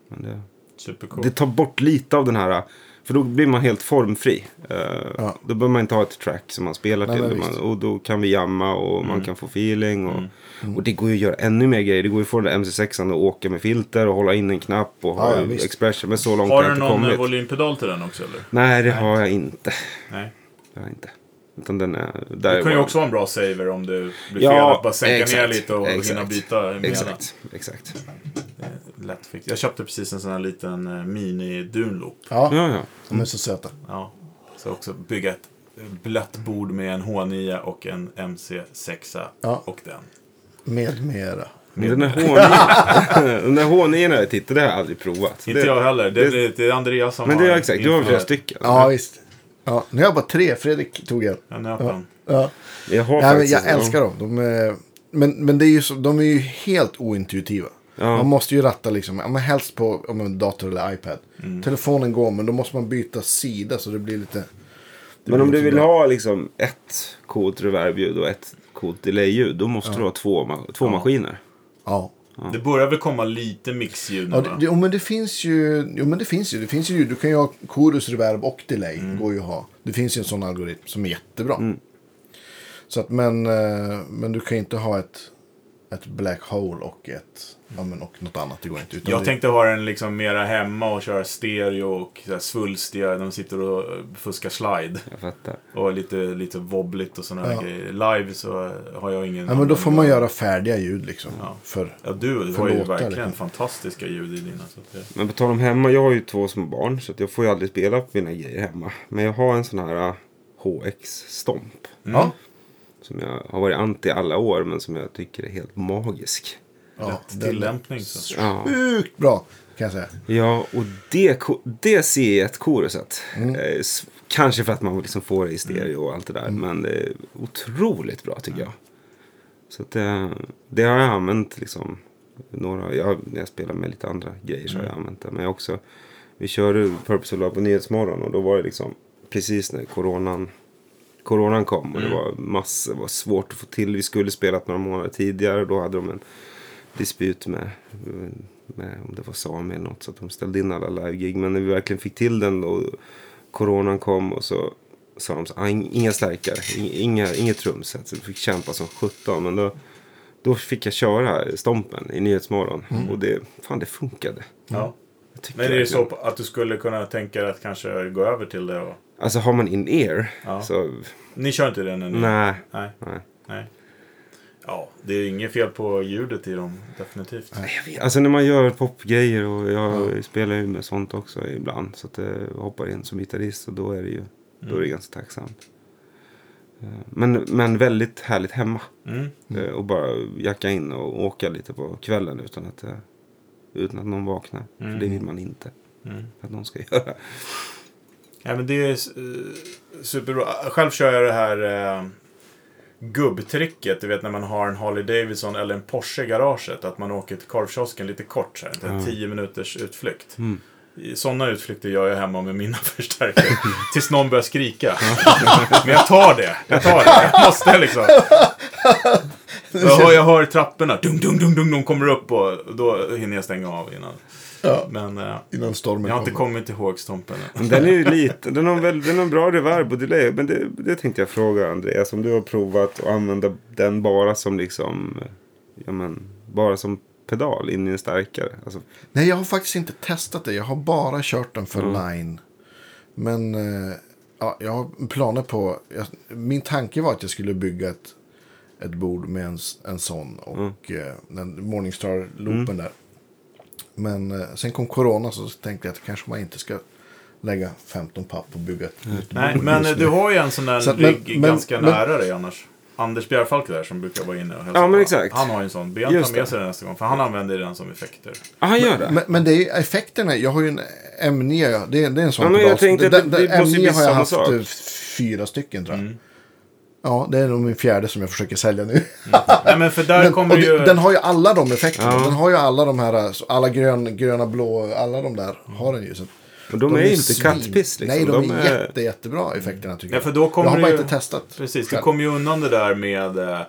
men det, Supercool. det tar bort lite av den här... För då blir man helt formfri. Eh, Ja. Då behöver man inte ha ett track som man spelar Nej, till. Man, och då kan vi jamma och Mm. man kan få feeling. Och, och det går ju att göra ännu mer grejer. Det går ju att få den där MC6 att åka med filter och hålla in en knapp och ha Ja, expression. Men så långt Har har jag du inte någon eh, kommit. volympedal till den också eller? Nej, det har jag inte. Nej. Det har jag inte. Utan den är... Det Där kan ju också vara en bra saver om det blir Ja, fel. Att bara sänka ner exakt, lite och exakt, hinna byta. Exakt, exakt. Lätt fix. Jag köpte precis en sån här liten eh, mini dunloop. Ja, Ja, ja. de är så söta. Ja. Så också bygga ett blött bord med en H9 och en MC6 Ja. och den. Med mera. Men den där H9, [laughs] den där H9 när jag tittade har jag aldrig provat. Inte Det- jag heller. Det, det- det, det är Andreas som Men det har är exakt, du har flera stycken. Ja, visst. Ja, nu har jag bara tre. Fredrik tog en. Jag nöt Ja. Ja. Jag har faktiskt... jag älskar dem. De är, men, men det är ju så, de är ju helt ointuitiva. Ja. Man måste ju ratta liksom, ja, men helst på om en dator eller iPad. Mm. Telefonen går, men då måste man byta sida så det blir lite... det Men om blir du lite vill bra. ha liksom ett coolt reverbljud och ett coolt delay-ljud, då måste du ha två, två maskiner. Ja. Det börjar väl komma lite mixljud nu Ja, det, jo, men det finns ju. Jo, men det finns ju. Det finns ju. Du kan ju ha chorus, reverb och delay. Mm. Går ju att ha. Det finns ju en sån algoritm som är jättebra. Så att, men, eh, men du kan ju inte ha ett, ett black hole och ett, ja, men, och något annat. Det går inte. Utan Jag det, tänkte ha den liksom mera hemma och köra stereo och så här svulstiga. De sitter och fuskar slide. Jag fattar. Och lite, lite wobbligt och sådana Ja. grejer. Live så har jag ingen... ja, men då får man göra färdiga ljud liksom. Ja. För, Ja, du för har ju låtar, verkligen liksom. fantastiska ljud i dina. Så att det... Men på tal om hemma, jag har ju två små barn så att jag får ju aldrig spela på mina grejer hemma. Men jag har en sån här HX-stomp. ja. Som jag har varit anti alla år men som jag tycker är helt magisk. Ja, Rätt tillämpning. Så. Ja, Sjukt bra kan jag säga. ja och det, det C1 koruset. Mm. eh, Kanske för att man liksom får det i stereo och allt det där. Men det är otroligt bra tycker jag. Så att det, det har jag använt liksom. Några, jag, när jag spelar med lite andra grejer så har jag använt det. Men jag också, vi körde Purpose Love på Nyhetsmorgon och då var det liksom precis när coronan, coronan kom. Och det var massor, det var svårt att få till. Vi skulle spelat några månader tidigare. Då hade de en disput med, med om det var Sami eller något. Så att de ställde in alla live-gig. Men när vi verkligen fick till den och coronan kom och så sa de så, ah, ing- inga stärkare, ing- inga, inget trumset. Så vi fick kämpa som 17. Men då, då fick jag köra Stompen i Nyhetsmorgon. Och det, fan det funkade. Ja. Men är det så att du skulle kunna tänka dig att kanske gå över till det? Och... Alltså har man in-ear Ja. så Ni kör inte den ännu? nej. Nej. nej. Nej. Ja, det är inget fel på ljudet i dem, definitivt. Jag vet, Alltså när man gör popgrejer och jag spelar ju med sånt också ibland. Så att det hoppar in som gitarrist och då är det ju då är det ganska tacksamt. Eh, Men, men väldigt härligt hemma. Mm. Eh, Och bara jacka in och åka lite på kvällen utan att, eh, utan att någon vaknar. För det vill man inte Mm. att någon ska [laughs] göra. Ja, men det är eh, superbra. Själv kör jag det här eh, gubbtricket. Du vet när man har en Harley Davidson eller en Porsche i garaget. Att man åker till korvkiosken lite kort. Så här, en 10 minuters utflykt. Mm. Sådana utflykter gör jag hemma med mina [laughs] förstärkare. Tills någon börjar skrika. Men jag tar det. Jag tar det. Jag måste liksom. [laughs] Jag hör, jag hör trapporna. Dung, dung, dung, dung. De kommer upp och då hinner jag stänga av innan. Ja. Men eh, Innan stormen jag har inte kommer. kommit ihåg stompen än. Den är ju lite, den har, väl, den har bra reverb och delay. Men det, det tänkte jag fråga Andreas. Om du har provat att använda den bara som liksom, ja men, bara som pedal in i en starkare. Alltså, Nej, jag har faktiskt inte testat det. Jag har bara kört den för line. Men eh, ja, jag har planer på... Jag, min tanke var att jag skulle bygga ett, ett bord med en, en sån och eh, den Morningstar-loopen där. Men eh, sen kom corona så tänkte jag att kanske man inte ska lägga 15 papp och bygga ett nytt Nej, men du har ju en sån där Så men- rygg men- ganska men- nära dig annars. Anders Bjärfalk där som brukar vara inne och hälsa Ja, men exakt. Han har ju en sån. Be han ta med sig den nästa gång. För han använder den som effekter. ah, han gör det? Men, men det är effekterna. Jag har ju en M9. Det är, det är en sån Ja, men jag pedal. tänkte Den- det- den ju M9 bli har jag haft sak. eh, fyra stycken tror jag. Mm. Ja, det är nog min fjärde som jag försöker sälja nu. Nej, men för där Men, kommer ju... Den har ju alla de effekterna. Ja. Den har ju alla de här, så alla grön, gröna, blå, alla de där har den ju. Så Och de, är ju inte kattpiss liksom. Nej, de, är, är jätte, jättebra effekterna tycker Ja, jag. för då kommer jag har bara ju- inte testat. Precis, du kommer ju undan det där med... Eh,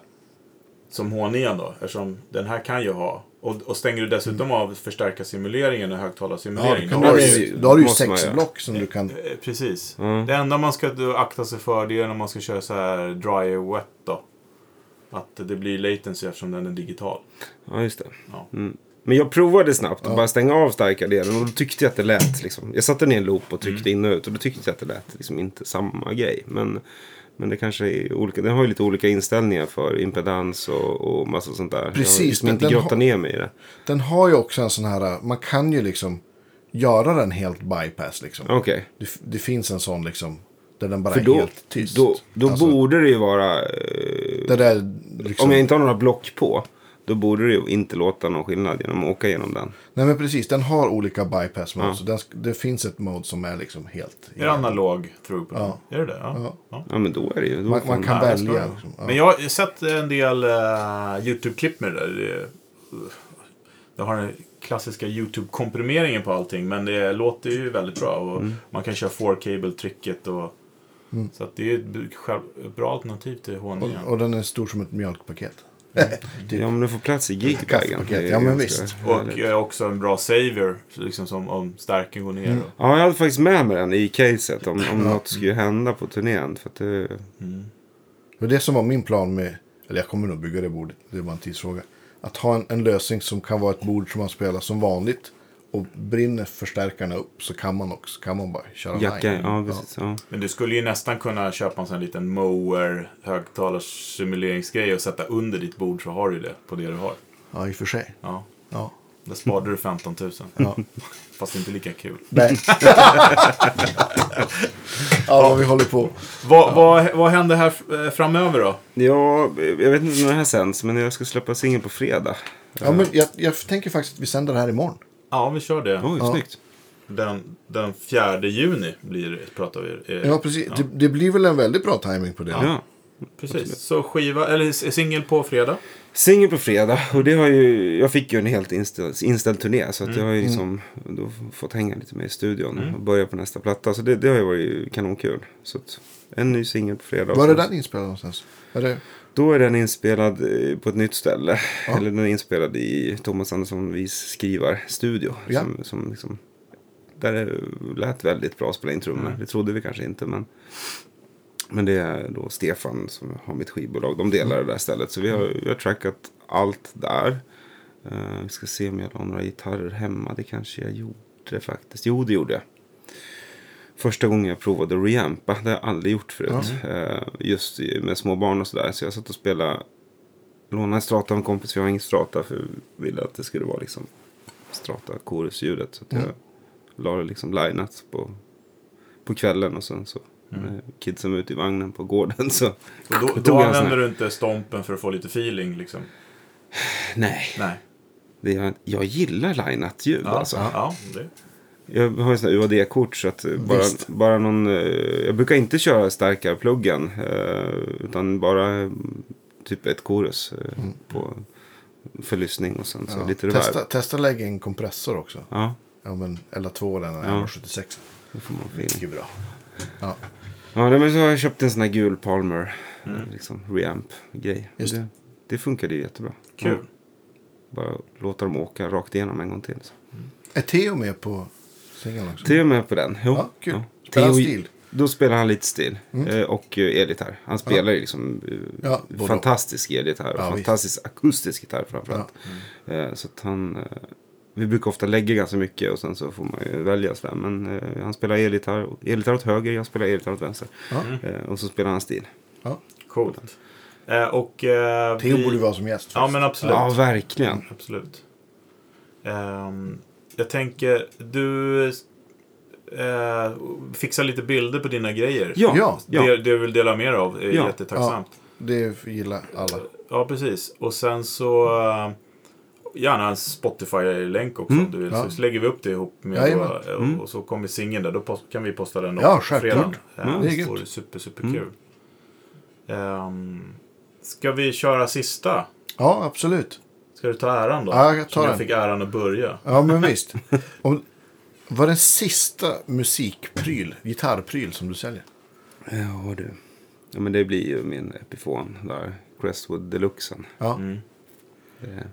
som H9 då. Eftersom den här kan ju ha. Och, och stänger du dessutom av förstärkarsimuleringen och Ja, högtalarsimuleringen. kan då du, har du ju- ju, då har du ju måste man sex block som du kan... Eh, Precis. Mm. Det enda man ska akta sig för det är när man ska köra så här dry och wet då. Att det blir latency eftersom den är digital. Ja, just det. Ja. Mm. Men jag provade snabbt att bara stänga av starka delen och då tyckte jag att det lät liksom. Jag satte ner en loop och tryckte Mm. in och ut och då tyckte jag att det lät liksom inte samma grej. Men, men det kanske är olika. Den har ju lite olika inställningar för impedans och, och massa sånt där. jag Precis, liksom den- inte har- ner mig i det. Den har ju också en sån här, man kan ju liksom göra den helt bypass liksom. Okej. Det, det finns en sån liksom, där den bara För är då, helt tyst. då, då Alltså, borde det ju vara... Eh, Det där, liksom, Om jag inte har några block på. Då borde det ju inte låta någon skillnad genom att åka igenom den. Nej men precis, den har olika bypass mode. Ja. Så den, det finns ett mode som är liksom helt... Är det analog throughput? Ja. Är det det? Ja. Ja. ja. Ja men då är det ju. Då Man, man kan ska välja. Liksom. Ja. Men jag har sett en del uh, YouTube-klipp med det där. Det, det har den klassiska YouTube-komprimeringen på allting. Men det låter ju väldigt bra. Och Mm. Man kan köra 4-cable-tricket. Och, Så att det är ett, b- själv, ett bra alternativ till H9. och, och den är stor som ett mjölkpaket. Typ. Ja men det får plats i gigbagen. Ja, men visst. Och eh, också en bra savior. Liksom som om stärken går ner. Mm. Ja, jag hade faktiskt med mig den i caset om, om något skulle hända på turnén. För att det, Det var det som var min plan med, eller jag kommer nog bygga det bordet, det var en tidsfråga. Att ha en, en lösning som kan vara ett bord som man spelar som vanligt. Och brinner förstärkarna upp så kan man också kan man bara köra jacka, line. ja precis. Ja. Men du skulle ju nästan kunna köpa en sån här liten mower högtalarsimuleringsgrej och sätta under ditt bord så har du det på det du har. Ja, i och för sig. Ja. Ja. Där sparade du 15 000. Ja. [laughs] Fast inte lika kul. Nej. [laughs] ja, vad vi håller på. Vad, vad, vad händer här eh, framöver då? Ja, jag vet inte när det här sänds, men jag ska släppa singel på fredag. Ja, men jag, jag tänker faktiskt att vi sänder det här imorgon. Ja, vi kör det. Oj, Ja. snyggt. Den, den 4 juni blir pratar vi. eh, Ja, precis. Det, det blir väl en väldigt bra timing på det. Ja. Precis. Så skiva, eller singel på fredag. Singel på fredag. Och det har ju, jag fick ju en helt inställd, inställd turné. Så att jag har ju liksom då fått hänga lite mer i studion och börja på nästa platta. Så det, det har ju varit kanonkul. Så att, en ny singel på fredag. Var är den inspelad någonstans? Är det... Då är den inspelad eh, på ett nytt ställe. Eller den är inspelad i Thomas Andersson Vis skrivarstudio. Ja. Som, som liksom, där det lät väldigt bra att spela in trummor. Det trodde vi kanske inte. Men, men det är då Stefan som har mitt skivbolag. De delar det där stället. Så vi har, vi har trackat allt där. Eh, vi ska se om jag har några gitarrer hemma. Det kanske jag gjorde faktiskt. Jo, det gjorde jag. Första gången jag provade att reampa. Det har jag aldrig gjort förut. Eh, just med små barn och sådär. Så jag satt och spelade. Lånade en strata av en kompis. Jag har ingen strata. För jag ville att det skulle vara liksom strata korusljudet. Så att jag la det liksom linat på, på kvällen. Och sen så. Mm. Kidsen var ute i vagnen på gården. Så [laughs] Och då, då jag använder du inte stompen för att få lite feeling liksom. nej. Nej. Det är, jag gillar linat ljud Ja, alltså. ja, det. Jag har ju sådana UAD-kort så att eh, bara, Visst. bara någon... eh, Jag brukar inte köra starkare pluggen. eh, Utan bara mm, typ ett chorus eh, på, för lyssning och sen så Mm. Ja. lite reverb. Testa, testa lägga in kompressor också. Ja, Ja, men LA2 eller Ja. LA76. det får man. Mycket bra. Ja, Ja, nej, men så har jag köpt en sån här gul Palmer Mm. eh, liksom, reamp-grej. Just Det, det funkade ju jättebra. Kul. Ja, bara låta dem åka rakt igenom en gång till. Så. är Theo med på singeln också? Theo är med på den. Jo. Ja, kul. Spelar han stil? Då spelar han lite stil. Eh, Och eh, elgitarr. Han spelar ju liksom eh, Ja, fantastisk elgitarr. Och Ja, fantastisk akustisk gitarr framförallt. Eh, Så att han... eh, Vi brukar ofta lägga ganska mycket och sen så får man ju välja sådär. Men eh, han spelar elgitarr, elgitarr åt höger, jag spelar elgitarr åt vänster. Ja. Eh, Och så spelar han stil. Ja. Coolt. Eh, och... Eh, Theo vi- borde vara som gäst. Ja, faktiskt. men absolut. Ja, verkligen. Absolut. Ehm, jag tänker, du eh, fixar lite bilder på dina grejer. Ja, Ja, ja. Det, det vill dela med dig av är Ja. jättetacksamt. Det gillar alla. Ja, precis. Och sen så eh, gärna en Spotify-länk också om du vill. Ja. Så lägger vi upp det ihop med Jajamän. och, och, och så kommer singeln där. Då post, kan vi posta den Ja, också på självklart. fredagen. Mm, Ja, det är super, super kul. Ehm, ska vi köra sista? Ja, absolut. Ska du ta äran då? Ja, jag tar Som jag den. fick äran att börja. Ja, men [laughs] visst. Om, vad är den sista musikpryl, gitarrpryl som du säljer? Ja, du. Ja, men det blir ju min Epiphone där. Crestwood Deluxen. Ja, Mm. Det,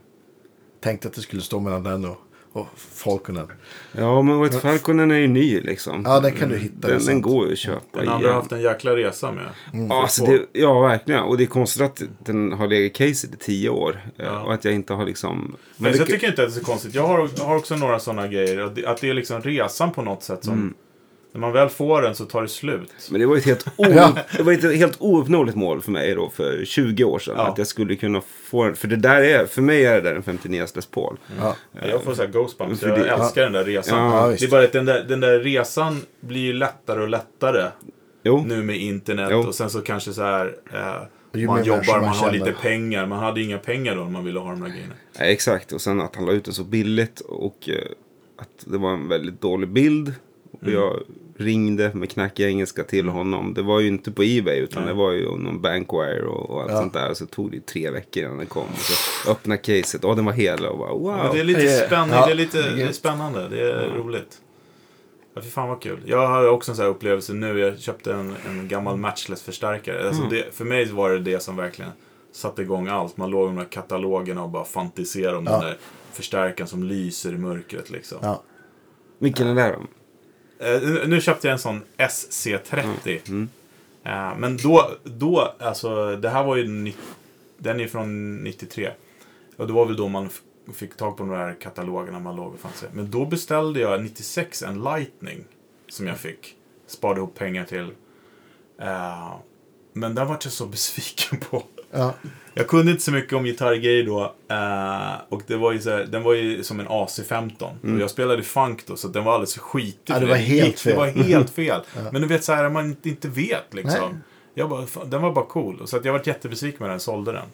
tänkte att det skulle stå mellan den och, och Falconen. Ja, men White Falconen är ju ny liksom. Ja, den kan du hitta. Den, den sant. går ju att köpa Den andra har haft en jäkla resa med. Ja, alltså det, ja, verkligen. Och det är konstigt att den har legat i caset i tio år. eh, Ja. Och att jag inte har liksom... Men det, jag tycker inte att det är så konstigt. Jag har, har också några sådana grejer. Att det, att det är liksom resan på något sätt som... Mm. När man väl får den så tar det slut. men det var ju ett helt, [laughs] o, Ja. det var ett helt ouppnåeligt mål för mig då för 20 år sedan. Ja. Att jag skulle kunna få den. För det där är, för mig är det där en 59 Les Paul. Ja, Jag får såhär ghostbumps. Jag det- älskar den där resan. Ja, Ja, det är bara att den där, den där resan blir ju lättare och lättare. Jo, Nu med internet Jo. och sen så kanske så här... Eh, Ju man jobbar, man man har lite pengar. Man hade inga pengar då när man ville ha de där grejerna. ja, exakt. Och sen att han la ut den så billigt. Och eh, att det var en väldigt dålig bild. Och Mm. jag ringde med knackig engelska till honom. Det var ju inte på Ebay utan Nej. det var ju någon Bankwire och, och allt Ja. sånt där. Så tog det tre veckor innan den kom. Och så öppnade caset. Och den var hel och bara wow. Men det är lite Ja, spännande. ja, det är lite det är spännande. Det är roligt. Ja, fy fan vad kul. Jag har också en sån här upplevelse nu. Jag köpte en, en gammal matchless-förstärkare. Alltså Mm. det, för mig var det det som verkligen satte igång allt. Man låg i de här katalogerna och bara fantiserade om Ja. den där förstärkaren som lyser i mörkret liksom. ja. Vilken är det där då? Eh, nu- köpte jag en sån SC30. Mm. Eh, men då, då, alltså det här var ju, den är från 93. Och det var väl då man fick tag på de där katalogerna man låg och fann sig. Men då beställde jag 96 en Lightning. Som jag fick. Sparade ihop pengar till. Eh, men den var jag så [laughs] besviken på. Ja. Jag kunde inte så mycket om gitarrgrejer då. eh, och det var ju så här, den var ju som en AC-15. Och jag spelade funk då, så den var alldeles skitig. Ja, det var helt fel. Det var helt fel. Men du vet så här, man inte- vet liksom. Nej. Jag bara, den var bara cool. Och Så att jag var jättebesviken med den, sålde den.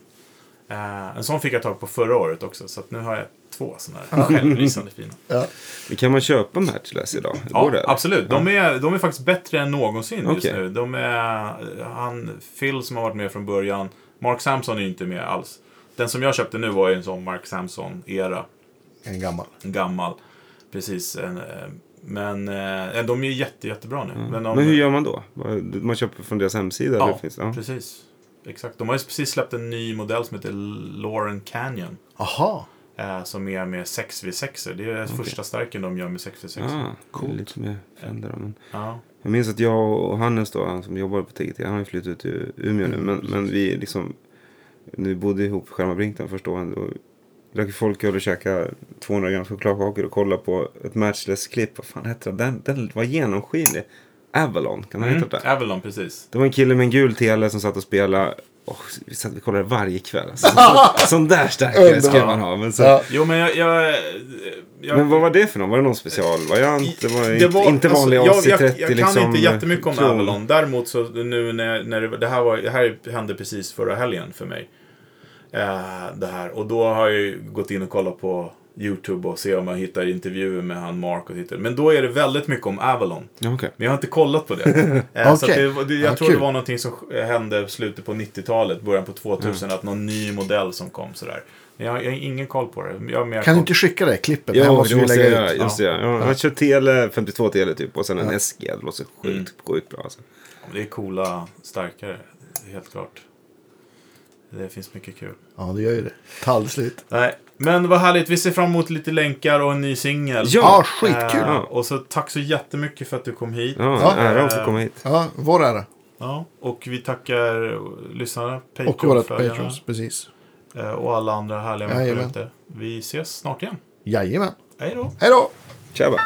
Eh, en sån fick jag tag på förra året också, så att nu har jag två sådana här självlysande fina. Ja. Kan man köpa Matchless idag? Ja, absolut. De är, de är faktiskt bättre än någonsin just Okej. nu. De är, han, Phil som har varit med från början. Mark Samson är ju inte med alls. Den som jag köpte nu var ju en sån Mark Samson-era. En gammal. En gammal. Precis. Eh, men eh, de är jätte, jättebra nu. Men, de, Men hur gör man då? Man köper från deras hemsida? Ja, finns, ja. precis. Exakt. De har ju precis släppt en ny modell som heter Lauren Canyon. Aha. Eh, som är med 6v6. Det är första starken de gör med 6v6. Ah, cool. Lite mer Fender. Men Ja. Jag minns att jag och Hannes då, han som jobbar på TGT, han har ju flyttat ut till Umeå nu. Men, men vi liksom, nu bodde ihop på Skärmarbrinkten första året. Och drack folköl och käkade 200 gram chokladkakor och kollade på ett matchless-klipp. Vad fan hette? Den, den var genomskinlig. Avalon, kan den Mm, heta det? Avalon, precis. Det var en kille med en gul tele som satt och spelade. Oh, vi, satt, vi kollade varje kväll. Alltså. [laughs] Sån där starkare ska man ha. Men, så, Ja. Jo, men jag... jag, jag men vad var det för någon? Var det någon specialvariant? Det var, Det var- inte vanlig alltså, jag, AC30 jag, jag kan liksom. inte jättemycket om klon. Avalon. Däremot så nu när, när det, det, här var, det här hände precis förra helgen för mig. Eh, det här. Och då har jag ju gått in och kollat på YouTube och se om jag hittar intervjuer med han Mark och tittar. Men då är det väldigt mycket om Avalon. Ja, okej. Men jag har inte kollat på det. [laughs] Eh, så det, det jag Ja, tror kul. det var någonting som hände slutet på 90-talet, början på 2000, att någon ny modell som kom sådär. Men jag, har- jag har ingen koll på det. Kan koll. du inte skicka det klippet? det Ja, måste det måste lägga jag ut. göra. Just det, ja. Jag har kört tele, 52 tele typ och sen en SG. Det låter sjukt, Mm. sjukt bra. Alltså. Det är coola, starkare, helt klart. Det finns mycket kul. Ja, det gör ju det. Ta aldrig slut. Nej, men vad härligt. Vi ser fram emot lite länkar och en ny singel. Ja. Ja, skitkul. Eh, och så tack så jättemycket för att du kom hit. Ja, Ja. ära att få komma hit. Ja, vår ära. Ja, och vi tackar lyssnarna, Och våra patrons, precis. eh, och alla andra härliga människor ute. Vi ses snart igen. Jajamän. Hej då! Hej då! Tjaba!